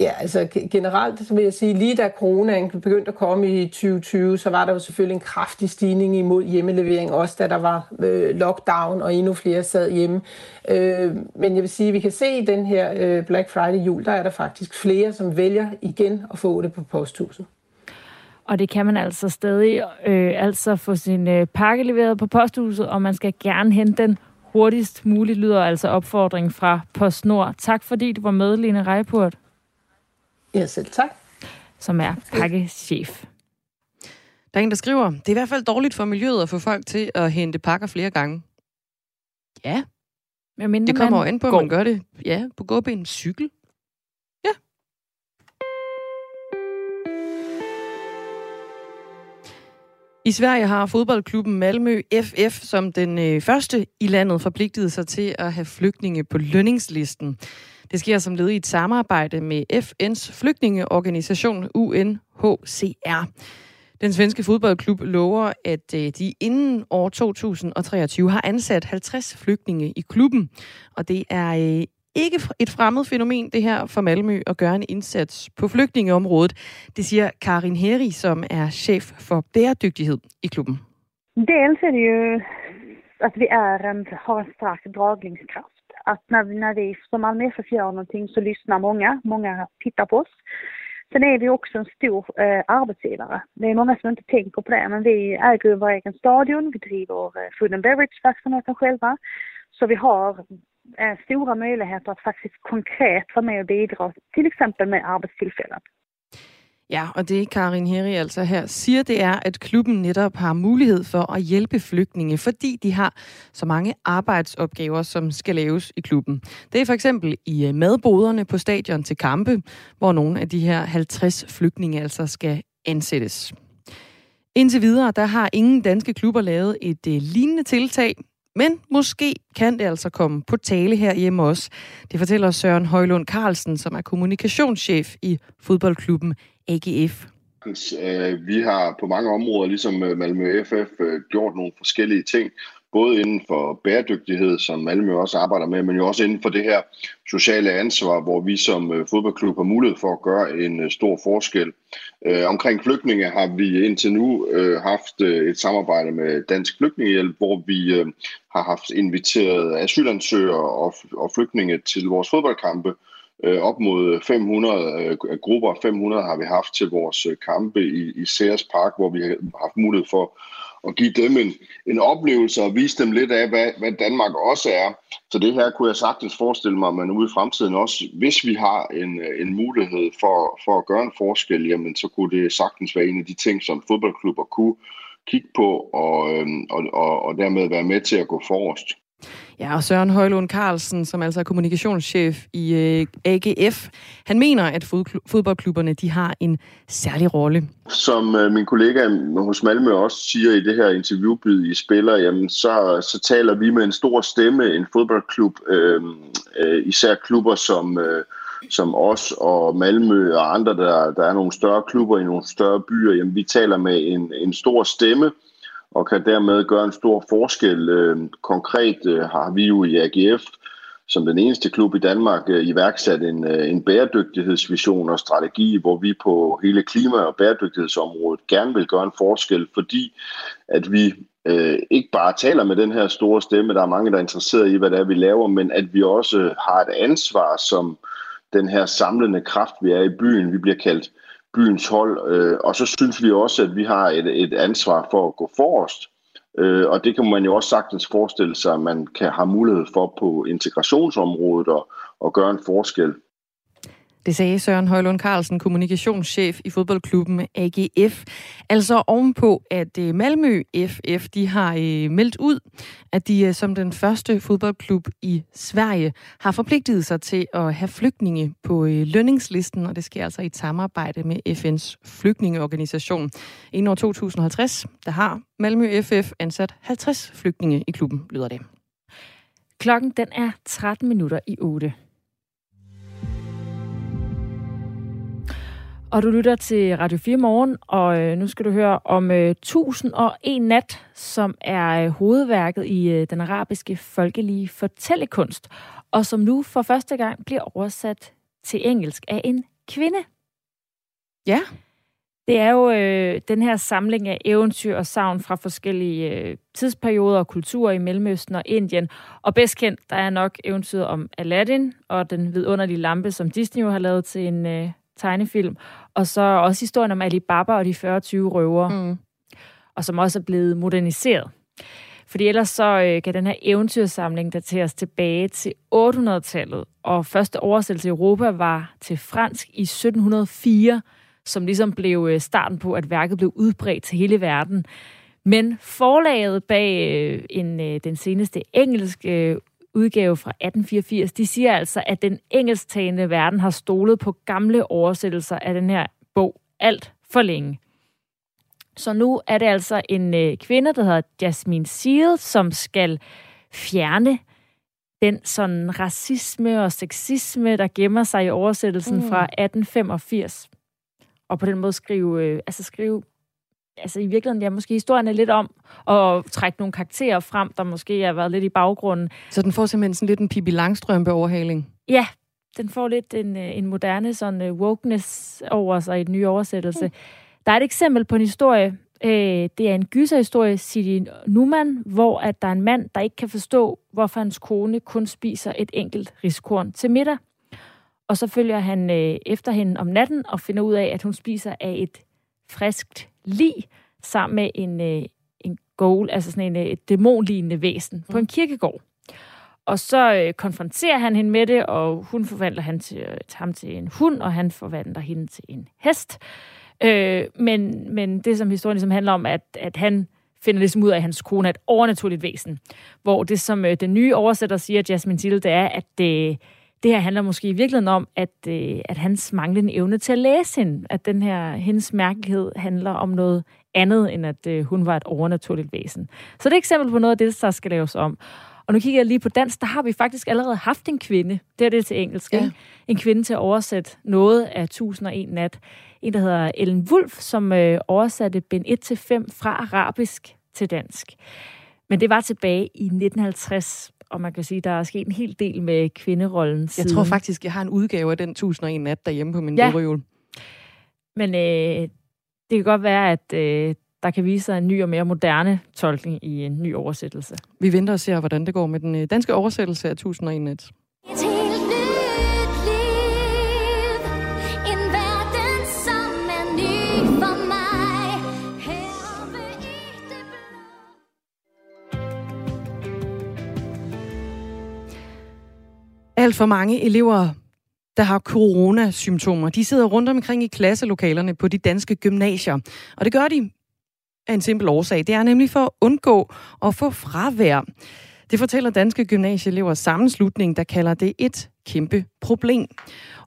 Ja, altså generelt vil jeg sige, lige da coronaen begyndte at komme i 2020, så var der jo selvfølgelig en kraftig stigning imod hjemmelevering, også da der var øh, lockdown og endnu flere sad hjemme. Øh, men jeg vil sige, at vi kan se i den her øh, Black Friday jul, der er der faktisk flere, som vælger igen at få det på posthuset. Og det kan man altså stadig øh, altså få sin øh, pakke leveret på posthuset, og man skal gerne hente den hurtigst muligt, lyder altså opfordring fra PostNord. Tak fordi du var med, Lene Reiport. Ja, selv tak. Som er pakkechef. Der er en, der skriver, det er i hvert fald dårligt for miljøet at få folk til at hente pakker flere gange. Ja. Men det kommer man an på, at man gør det ja, på gåben cykel. Ja. I Sverige har fodboldklubben Malmø FF som den øh, første i landet forpligtet sig til at have flygtninge på lønningslisten. Det sker som led i et samarbejde med FN's flygtningeorganisation UNHCR. Den svenske fodboldklub lover, at øh, de inden år 2023 har ansat 50 flygtninge i klubben. Og det er øh, ikke et fremmed fænomen, det her for Malmø, at gøre en indsats på flygtningeområdet. Det siger Karin Heri, som er chef for bæredygtighed i klubben. Dels er det jo, at vi er en, har en stærk dragningskraft att när, när vi som Malmö FF gör någonting så lyssnar många, många tittar på oss. Sen är vi också en stor eh, arbetsgivare. Det är många som inte tänker på det, men vi äger ju vår egen stadion, vi driver eh, food and beverage-verksamheten själva. Så vi har eh, stora möjligheter att faktiskt konkret vara med och bidra, till exempel med arbetstillfällen. Ja, og det Karin Heri altså her siger, det er, at klubben netop har mulighed for at hjælpe flygtninge, fordi de har så mange arbejdsopgaver, som skal laves i klubben. Det er for eksempel i øh, madboderne på stadion til kampe, hvor nogle af de her 50 flygtninge altså skal ansættes. Indtil videre, der har ingen danske klubber lavet et øh, lignende tiltag, men måske kan det altså komme på tale her hjemme også. Det fortæller Søren Højlund Carlsen, som er kommunikationschef i fodboldklubben AGF. Øh, vi har på mange områder, ligesom øh, Malmø FF, øh, gjort nogle forskellige ting, både inden for bæredygtighed, som Malmø også arbejder med, men jo også inden for det her sociale ansvar, hvor vi som fodboldklub har mulighed for at gøre en stor forskel. omkring flygtninge har vi indtil nu haft et samarbejde med Dansk Flygtningehjælp, hvor vi har haft inviteret asylansøgere og, og flygtninge til vores fodboldkampe, øh, op mod 500 øh, grupper. 500 har vi haft til vores øh, kampe i, i Sears Park, hvor vi har haft mulighed for at give dem en, en oplevelse og vise dem lidt af, hvad, hvad Danmark også er. Så det her kunne jeg sagtens forestille mig, men ude i fremtiden også, hvis vi har en, øh, en mulighed for, for at gøre en forskel, jamen så kunne det sagtens være en af de ting, som fodboldklubber kunne kigge på og, øhm, og, og, og dermed være med til at gå forrest. Ja, og Søren Højlund Carlsen, som altså er kommunikationschef i øh, AGF, han mener, at fodboldklubberne de har en særlig rolle. Som øh, min kollega hos Malmø også siger i det her interviewbid i Spiller, jamen, så, så taler vi med en stor stemme, en fodboldklub, øh, øh, især klubber som... Øh, som os og Malmø og andre, der, der er nogle større klubber i nogle større byer, jamen vi taler med en, en stor stemme, og kan dermed gøre en stor forskel. Øh, konkret øh, har vi jo i AGF som den eneste klub i Danmark øh, iværksat en, en bæredygtighedsvision og strategi, hvor vi på hele klima- og bæredygtighedsområdet gerne vil gøre en forskel, fordi at vi øh, ikke bare taler med den her store stemme, der er mange, der er interesseret i, hvad det er, vi laver, men at vi også har et ansvar som den her samlende kraft, vi er i byen. Vi bliver kaldt byens hold. Øh, og så synes vi også, at vi har et, et ansvar for at gå forrest. Øh, og det kan man jo også sagtens forestille sig, at man kan have mulighed for på integrationsområdet og, og gøre en forskel. Det sagde Søren Højlund Carlsen, kommunikationschef i fodboldklubben AGF. Altså ovenpå, at øh, Malmø FF de har øh, meldt ud, at de øh, som den første fodboldklub i Sverige har forpligtet sig til at have flygtninge på lønningslisten, og det sker altså i et samarbejde med FN's flygtningeorganisation. Inden år 2050, der har Malmø FF ansat 50 flygtninge i klubben, lyder det. Klokken den er 13 minutter i 8. Og du lytter til Radio 4 Morgen, og øh, nu skal du høre om øh, 1001 nat, som er øh, hovedværket i øh, den arabiske folkelige fortællekunst, og som nu for første gang bliver oversat til engelsk af en kvinde. Ja. Det er jo øh, den her samling af eventyr og savn fra forskellige øh, tidsperioder og kulturer i Mellemøsten og Indien. Og bedst kendt, der er nok eventyret om Aladdin og den vidunderlige lampe, som Disney jo har lavet til en øh, tegnefilm. Og så også historien om Alibaba og de 40-20 røver, mm. og som også er blevet moderniseret. Fordi ellers så øh, kan den her eventyrsamling dateres tilbage til 800-tallet, og første oversættelse i Europa var til fransk i 1704, som ligesom blev øh, starten på, at værket blev udbredt til hele verden. Men forlaget bag øh, en, øh, den seneste engelske øh, udgave fra 1884, de siger altså, at den engelsktalende verden har stolet på gamle oversættelser af den her bog alt for længe. Så nu er det altså en øh, kvinde, der hedder Jasmine Seal, som skal fjerne den sådan racisme og sexisme, der gemmer sig i oversættelsen mm. fra 1885. Og på den måde skrive, øh, altså skrive altså i virkeligheden, ja, måske historien er lidt om at trække nogle karakterer frem, der måske har været lidt i baggrunden. Så den får simpelthen sådan lidt en Pippi Langstrømpe-overhaling? Ja, den får lidt en, øh, en moderne sådan uh, wokeness over sig i den nye oversættelse. Mm. Der er et eksempel på en historie, øh, det er en gyserhistorie, Sidi Numan, hvor at der er en mand, der ikke kan forstå, hvorfor hans kone kun spiser et enkelt riskorn til middag. Og så følger han øh, efter hende om natten og finder ud af, at hun spiser af et friskt lig sammen med en, øh, en goal, altså sådan en, øh, et dæmonlignende væsen på en mm. kirkegård. Og så øh, konfronterer han hende med det, og hun forvandler han til, øh, ham til en hund, og han forvandler hende til en hest. Øh, men, men det, som historien ligesom handler om, at, at han finder ligesom ud af, at hans kone er et overnaturligt væsen. Hvor det, som øh, den nye oversætter siger, Jasmine Tilde, det er, at det, det her handler måske i virkeligheden om, at, øh, at hans manglende evne til at læse hende, at den her, hendes mærkelighed handler om noget andet, end at øh, hun var et overnaturligt væsen. Så det er et eksempel på noget af det, der skal laves om. Og nu kigger jeg lige på dansk, der har vi faktisk allerede haft en kvinde, det er det til engelsk, ja. en kvinde til at oversætte noget af 1001 nat. En, der hedder Ellen Wolf, som øh, oversatte Ben 1-5 fra arabisk til dansk. Men det var tilbage i 1950, og man kan sige, der er sket en hel del med kvinderollen Jeg siden. tror faktisk, jeg har en udgave af den 1001 nat derhjemme på min ja. bordreol. Men øh, det kan godt være, at øh, der kan vise sig en ny og mere moderne tolkning i en ny oversættelse. Vi venter og ser, hvordan det går med den øh, danske oversættelse af 1001 nat. Alt for mange elever, der har coronasymptomer, de sidder rundt omkring i klasselokalerne på de danske gymnasier. Og det gør de af en simpel årsag. Det er nemlig for at undgå at få fravær. Det fortæller Danske Gymnasieelevers sammenslutning, der kalder det et kæmpe problem.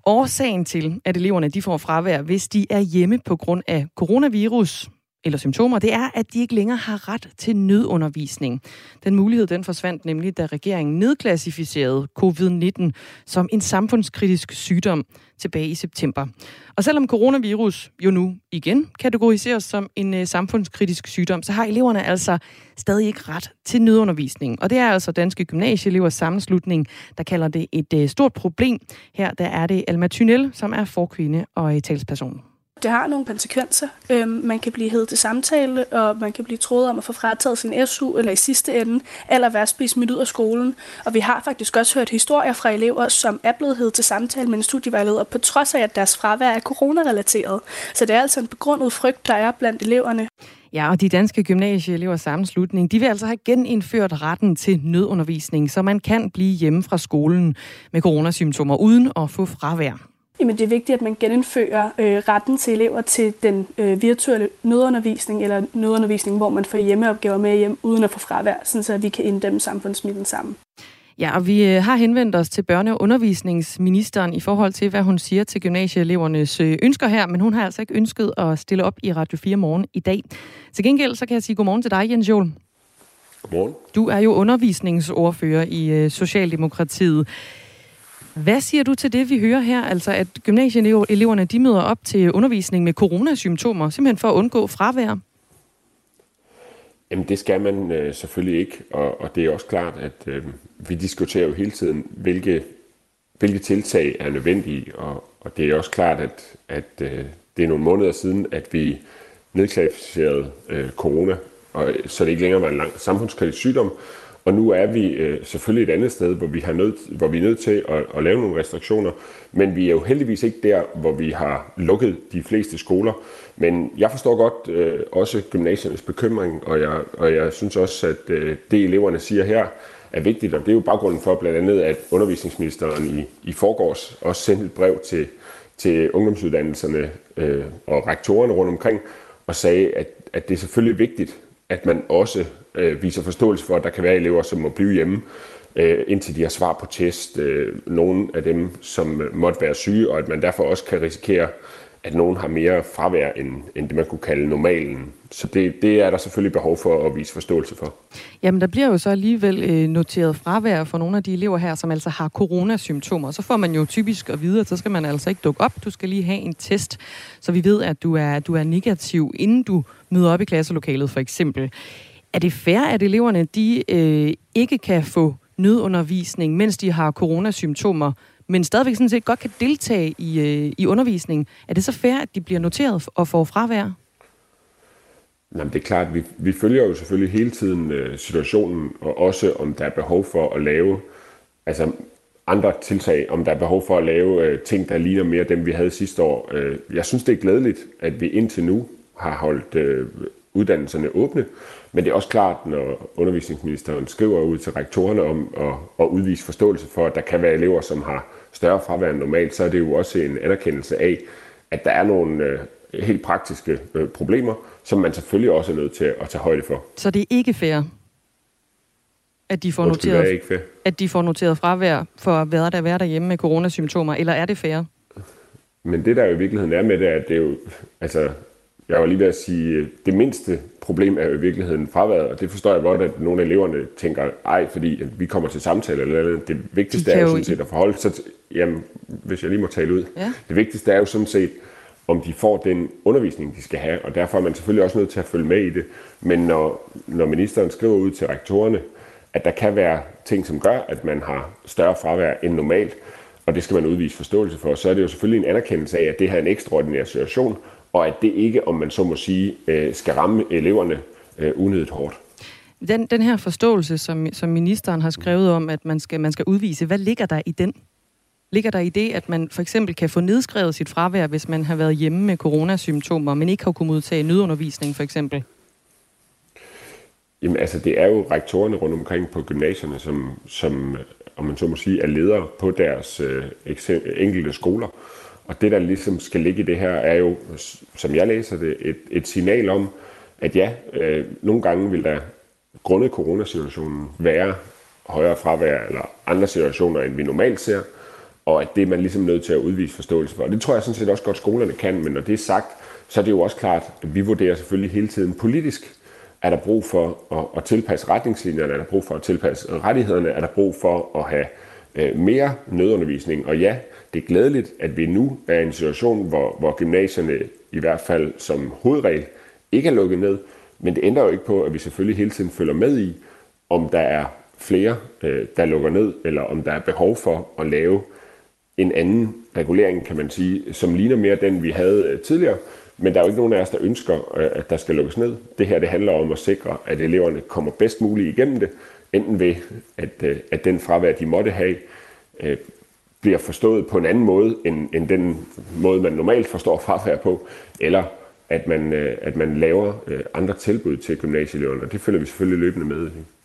Årsagen til, at eleverne de får fravær, hvis de er hjemme på grund af coronavirus, eller symptomer, det er, at de ikke længere har ret til nødundervisning. Den mulighed den forsvandt nemlig, da regeringen nedklassificerede covid-19 som en samfundskritisk sygdom tilbage i september. Og selvom coronavirus jo nu igen kategoriseres som en øh, samfundskritisk sygdom, så har eleverne altså stadig ikke ret til nødundervisning. Og det er altså Danske Gymnasieelevers sammenslutning, der kalder det et øh, stort problem. Her der er det Alma Thynel, som er forkvinde og øh, talsperson. Det har nogle konsekvenser. Øhm, man kan blive hed til samtale, og man kan blive troet om at få frataget sin SU, eller i sidste ende, eller værst blive smidt ud af skolen. Og vi har faktisk også hørt historier fra elever, som er blevet hed til samtale med en studievejleder, på trods af, at deres fravær er coronarelateret. Så det er altså en begrundet frygt, der er blandt eleverne. Ja, og de danske gymnasieelevers sammenslutning, de vil altså have genindført retten til nødundervisning, så man kan blive hjemme fra skolen med coronasymptomer uden at få fravær. Jamen, det er vigtigt, at man genindfører øh, retten til elever til den øh, virtuelle nødundervisning, eller nødundervisning, hvor man får hjemmeopgaver med hjem, uden at få fravær, sådan så vi kan inddæmme samfundsmidlen sammen. Ja, og vi øh, har henvendt os til børne- og undervisningsministeren i forhold til, hvad hun siger til gymnasieelevernes øh, ønsker her, men hun har altså ikke ønsket at stille op i Radio 4 morgen i dag. Til gengæld så kan jeg sige godmorgen til dig, Jens Jol. Godmorgen. Du er jo undervisningsordfører i øh, Socialdemokratiet. Hvad siger du til det, vi hører her? Altså, at gymnasieeleverne de møder op til undervisning med coronasymptomer, simpelthen for at undgå fravær? Jamen, det skal man øh, selvfølgelig ikke, og, og det er også klart, at øh, vi diskuterer jo hele tiden, hvilke, hvilke tiltag er nødvendige, og, og det er også klart, at, at øh, det er nogle måneder siden, at vi nedklassificerede øh, corona, og, så det ikke længere var en lang samfundskritisk sygdom, og nu er vi øh, selvfølgelig et andet sted, hvor vi, har nødt, hvor vi er nødt til at, at lave nogle restriktioner, men vi er jo heldigvis ikke der, hvor vi har lukket de fleste skoler. Men jeg forstår godt øh, også gymnasiernes bekymring, og jeg, og jeg synes også, at øh, det eleverne siger her er vigtigt, og det er jo baggrunden for blandt andet, at undervisningsministeren i, i forgårs også sendte et brev til, til ungdomsuddannelserne øh, og rektorerne rundt omkring, og sagde, at, at det er selvfølgelig vigtigt, at man også øh, viser forståelse for, at der kan være elever, som må blive hjemme, øh, indtil de har svar på test. Øh, nogle af dem, som øh, måtte være syge, og at man derfor også kan risikere, at nogen har mere fravær end, end det, man kunne kalde normalen. Så det, det er der selvfølgelig behov for at vise forståelse for. Jamen, der bliver jo så alligevel øh, noteret fravær for nogle af de elever her, som altså har coronasymptomer. Så får man jo typisk at vide, at så skal man altså ikke dukke op. Du skal lige have en test, så vi ved, at du er, du er negativ, inden du møder op i klasselokalet for eksempel. Er det fair, at eleverne de øh, ikke kan få nødundervisning, mens de har coronasymptomer, men stadigvæk sådan set godt kan deltage i, øh, i undervisningen? Er det så fair, at de bliver noteret og får fravær? Jamen, det er klart, vi, vi følger jo selvfølgelig hele tiden øh, situationen, og også om der er behov for at lave altså, andre tiltag, om der er behov for at lave øh, ting, der ligner mere dem, vi havde sidste år. Øh, jeg synes, det er glædeligt, at vi indtil nu har holdt øh, uddannelserne åbne, men det er også klart, når undervisningsministeren skriver ud til rektorerne om at, at udvise forståelse for, at der kan være elever, som har større fravær end normalt, så er det jo også en anerkendelse af, at der er nogle øh, helt praktiske øh, problemer, som man selvfølgelig også er nødt til at tage højde for. Så det er ikke fair, at de får, Undskyld, noteret, ikke fair. at de får noteret fravær for at være der, være derhjemme med coronasymptomer, eller er det fair? Men det, der jo i virkeligheden er med det, er, at det er jo, altså, jeg var lige ved at sige, det mindste problem er jo i virkeligheden fraværet, og det forstår jeg godt, at nogle af eleverne tænker, ej, fordi vi kommer til samtale eller andet. Det vigtigste De er jo sådan set at forholde sig til, jamen, hvis jeg lige må tale ud. Ja. Det vigtigste er jo sådan set, om de får den undervisning, de skal have, og derfor er man selvfølgelig også nødt til at følge med i det. Men når, når ministeren skriver ud til rektorerne, at der kan være ting, som gør, at man har større fravær end normalt, og det skal man udvise forståelse for, så er det jo selvfølgelig en anerkendelse af, at det her er en ekstraordinær situation, og at det ikke, om man så må sige, øh, skal ramme eleverne øh, unødigt hårdt. Den, den her forståelse, som, som ministeren har skrevet om, at man skal, man skal udvise, hvad ligger der i den? Ligger der i det, at man for eksempel kan få nedskrevet sit fravær, hvis man har været hjemme med coronasymptomer, men ikke har kunnet modtage nødundervisning for eksempel? Jamen altså, det er jo rektorerne rundt omkring på gymnasierne, som, som om man så må sige, er ledere på deres øh, enkelte skoler. Og det, der ligesom skal ligge i det her, er jo, som jeg læser det, et, et signal om, at ja, øh, nogle gange vil der grundet coronasituationen være højere fravær eller andre situationer, end vi normalt ser, og at det er man ligesom nødt til at udvise forståelse for. Og det tror jeg sådan set også godt, skolerne kan, men når det er sagt, så er det jo også klart, at vi vurderer selvfølgelig hele tiden politisk, er der brug for at, at tilpasse retningslinjerne, er der brug for at tilpasse rettighederne, er der brug for at have øh, mere nødundervisning. Og ja, det er glædeligt, at vi nu er i en situation, hvor, hvor gymnasierne i hvert fald som hovedregel ikke er lukket ned, men det ændrer jo ikke på, at vi selvfølgelig hele tiden følger med i, om der er flere, øh, der lukker ned, eller om der er behov for at lave en anden regulering, kan man sige, som ligner mere den, vi havde øh, tidligere. Men der er jo ikke nogen af os, der ønsker, øh, at der skal lukkes ned. Det her det handler om at sikre, at eleverne kommer bedst muligt igennem det, enten ved, at, øh, at den fravær, de måtte have, bliver forstået på en anden måde, end, end den måde, man normalt forstår frafærd på, eller at man, øh, at man laver øh, andre tilbud til gymnasieeleverne, og det følger vi selvfølgelig løbende med i.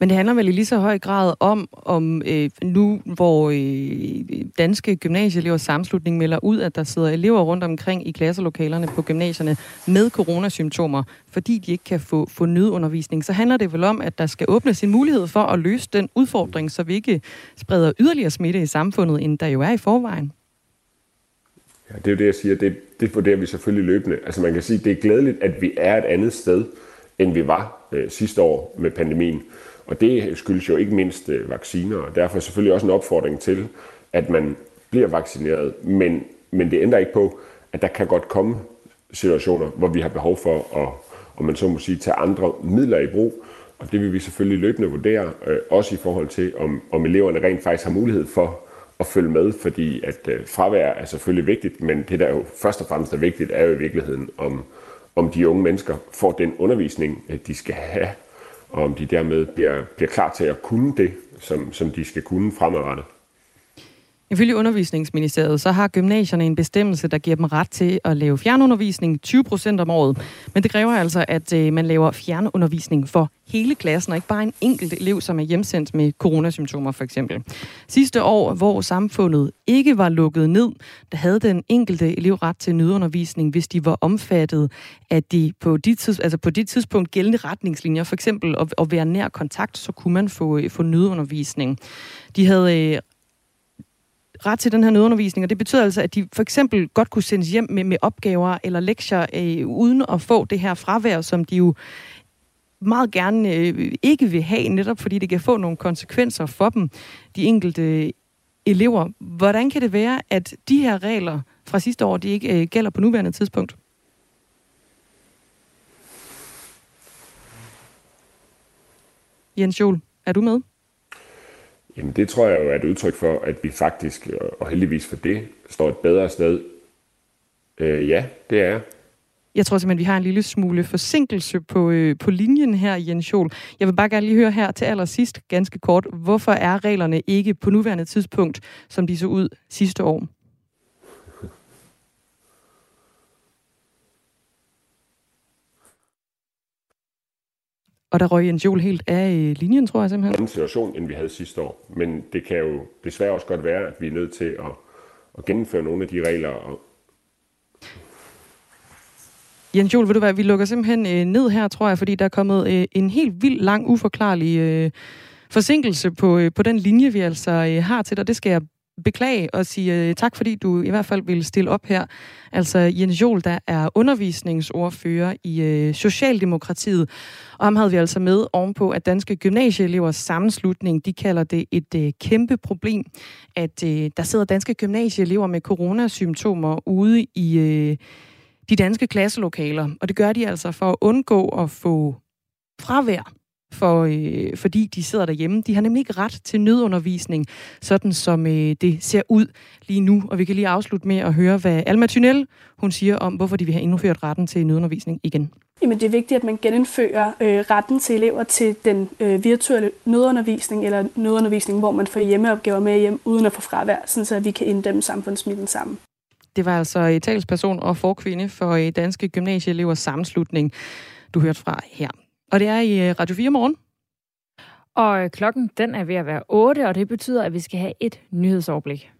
Men det handler vel i lige så høj grad om, om øh, nu hvor øh, danske gymnasieelevers sammenslutning melder ud, at der sidder elever rundt omkring i klasselokalerne på gymnasierne med coronasymptomer, fordi de ikke kan få, få nødundervisning, så handler det vel om, at der skal åbnes en mulighed for at løse den udfordring, så vi ikke spreder yderligere smitte i samfundet, end der jo er i forvejen. Ja, det er jo det, jeg siger. Det, det vurderer vi selvfølgelig løbende. Altså man kan sige, det er glædeligt, at vi er et andet sted, end vi var øh, sidste år med pandemien. Og det skyldes jo ikke mindst øh, vacciner, og derfor selvfølgelig også en opfordring til, at man bliver vaccineret. Men, men det ændrer ikke på, at der kan godt komme situationer, hvor vi har behov for at, om man så må sige, tage andre midler i brug. Og det vil vi selvfølgelig løbende vurdere, øh, også i forhold til, om, om eleverne rent faktisk har mulighed for at følge med, fordi at øh, fravær er selvfølgelig vigtigt, men det der jo først og fremmest er vigtigt, er jo i virkeligheden, om, om de unge mennesker får den undervisning, øh, de skal have og om de dermed bliver, bliver klar til at kunne det, som, som de skal kunne fremadrettet. Ifølge undervisningsministeriet, så har gymnasierne en bestemmelse, der giver dem ret til at lave fjernundervisning 20 procent om året. Men det kræver altså, at øh, man laver fjernundervisning for hele klassen, og ikke bare en enkelt elev, som er hjemsendt med coronasymptomer for eksempel. Sidste år, hvor samfundet ikke var lukket ned, der havde den enkelte elev ret til nødundervisning, hvis de var omfattet af de på de, tids, altså på de tidspunkt gældende retningslinjer. For eksempel at, at være nær kontakt, så kunne man få, øh, få nødundervisning. De havde øh, ret til den her nødundervisning, og det betyder altså, at de for eksempel godt kunne sendes hjem med, med opgaver eller lektier, øh, uden at få det her fravær, som de jo meget gerne øh, ikke vil have, netop fordi det kan få nogle konsekvenser for dem, de enkelte øh, elever. Hvordan kan det være, at de her regler fra sidste år, de ikke øh, gælder på nuværende tidspunkt? Jens Jol, er du med? Jamen det tror jeg jo er et udtryk for, at vi faktisk, øh, og heldigvis for det, står et bedre sted. Øh, ja, det er jeg tror simpelthen, vi har en lille smule forsinkelse på, øh, på linjen her, Jens Jol. Jeg vil bare gerne lige høre her til allersidst, ganske kort, hvorfor er reglerne ikke på nuværende tidspunkt, som de så ud sidste år? Og der røg Jens Jol helt af linjen, tror jeg simpelthen. En situation, end vi havde sidste år. Men det kan jo desværre også godt være, at vi er nødt til at, at gennemføre nogle af de regler. Og... Jens Jol, ved du hvad, vi lukker simpelthen øh, ned her, tror jeg, fordi der er kommet øh, en helt vild, lang, uforklarlig øh, forsinkelse på, på den linje, vi altså har til dig. Det skal jeg beklage og sige øh, tak, fordi du i hvert fald vil stille op her. Altså Jens Jol, der er undervisningsordfører i øh, Socialdemokratiet, og ham havde vi altså med ovenpå, at danske gymnasieelevers sammenslutning, de kalder det et øh, kæmpe problem, at øh, der sidder danske gymnasieelever med coronasymptomer ude i øh, de danske klasselokaler, og det gør de altså for at undgå at få fravær for, øh, fordi de sidder derhjemme. De har nemlig ikke ret til nødundervisning, sådan som øh, det ser ud lige nu. Og vi kan lige afslutte med at høre, hvad Alma Thunel, hun siger om, hvorfor de vil have indført retten til nødundervisning igen. Jamen, det er vigtigt, at man genindfører øh, retten til elever til den øh, virtuelle nødundervisning, eller nødundervisning, hvor man får hjemmeopgaver med hjem, uden at få fravær, sådan så vi kan inddæmme samfundsmidlen sammen. Det var altså talsperson og forkvinde for øh, Danske Gymnasieelevers Sammenslutning, du hørte fra her. Og det er i øh, Radio 4 morgen. Og øh, klokken den er ved at være 8, og det betyder, at vi skal have et nyhedsoverblik.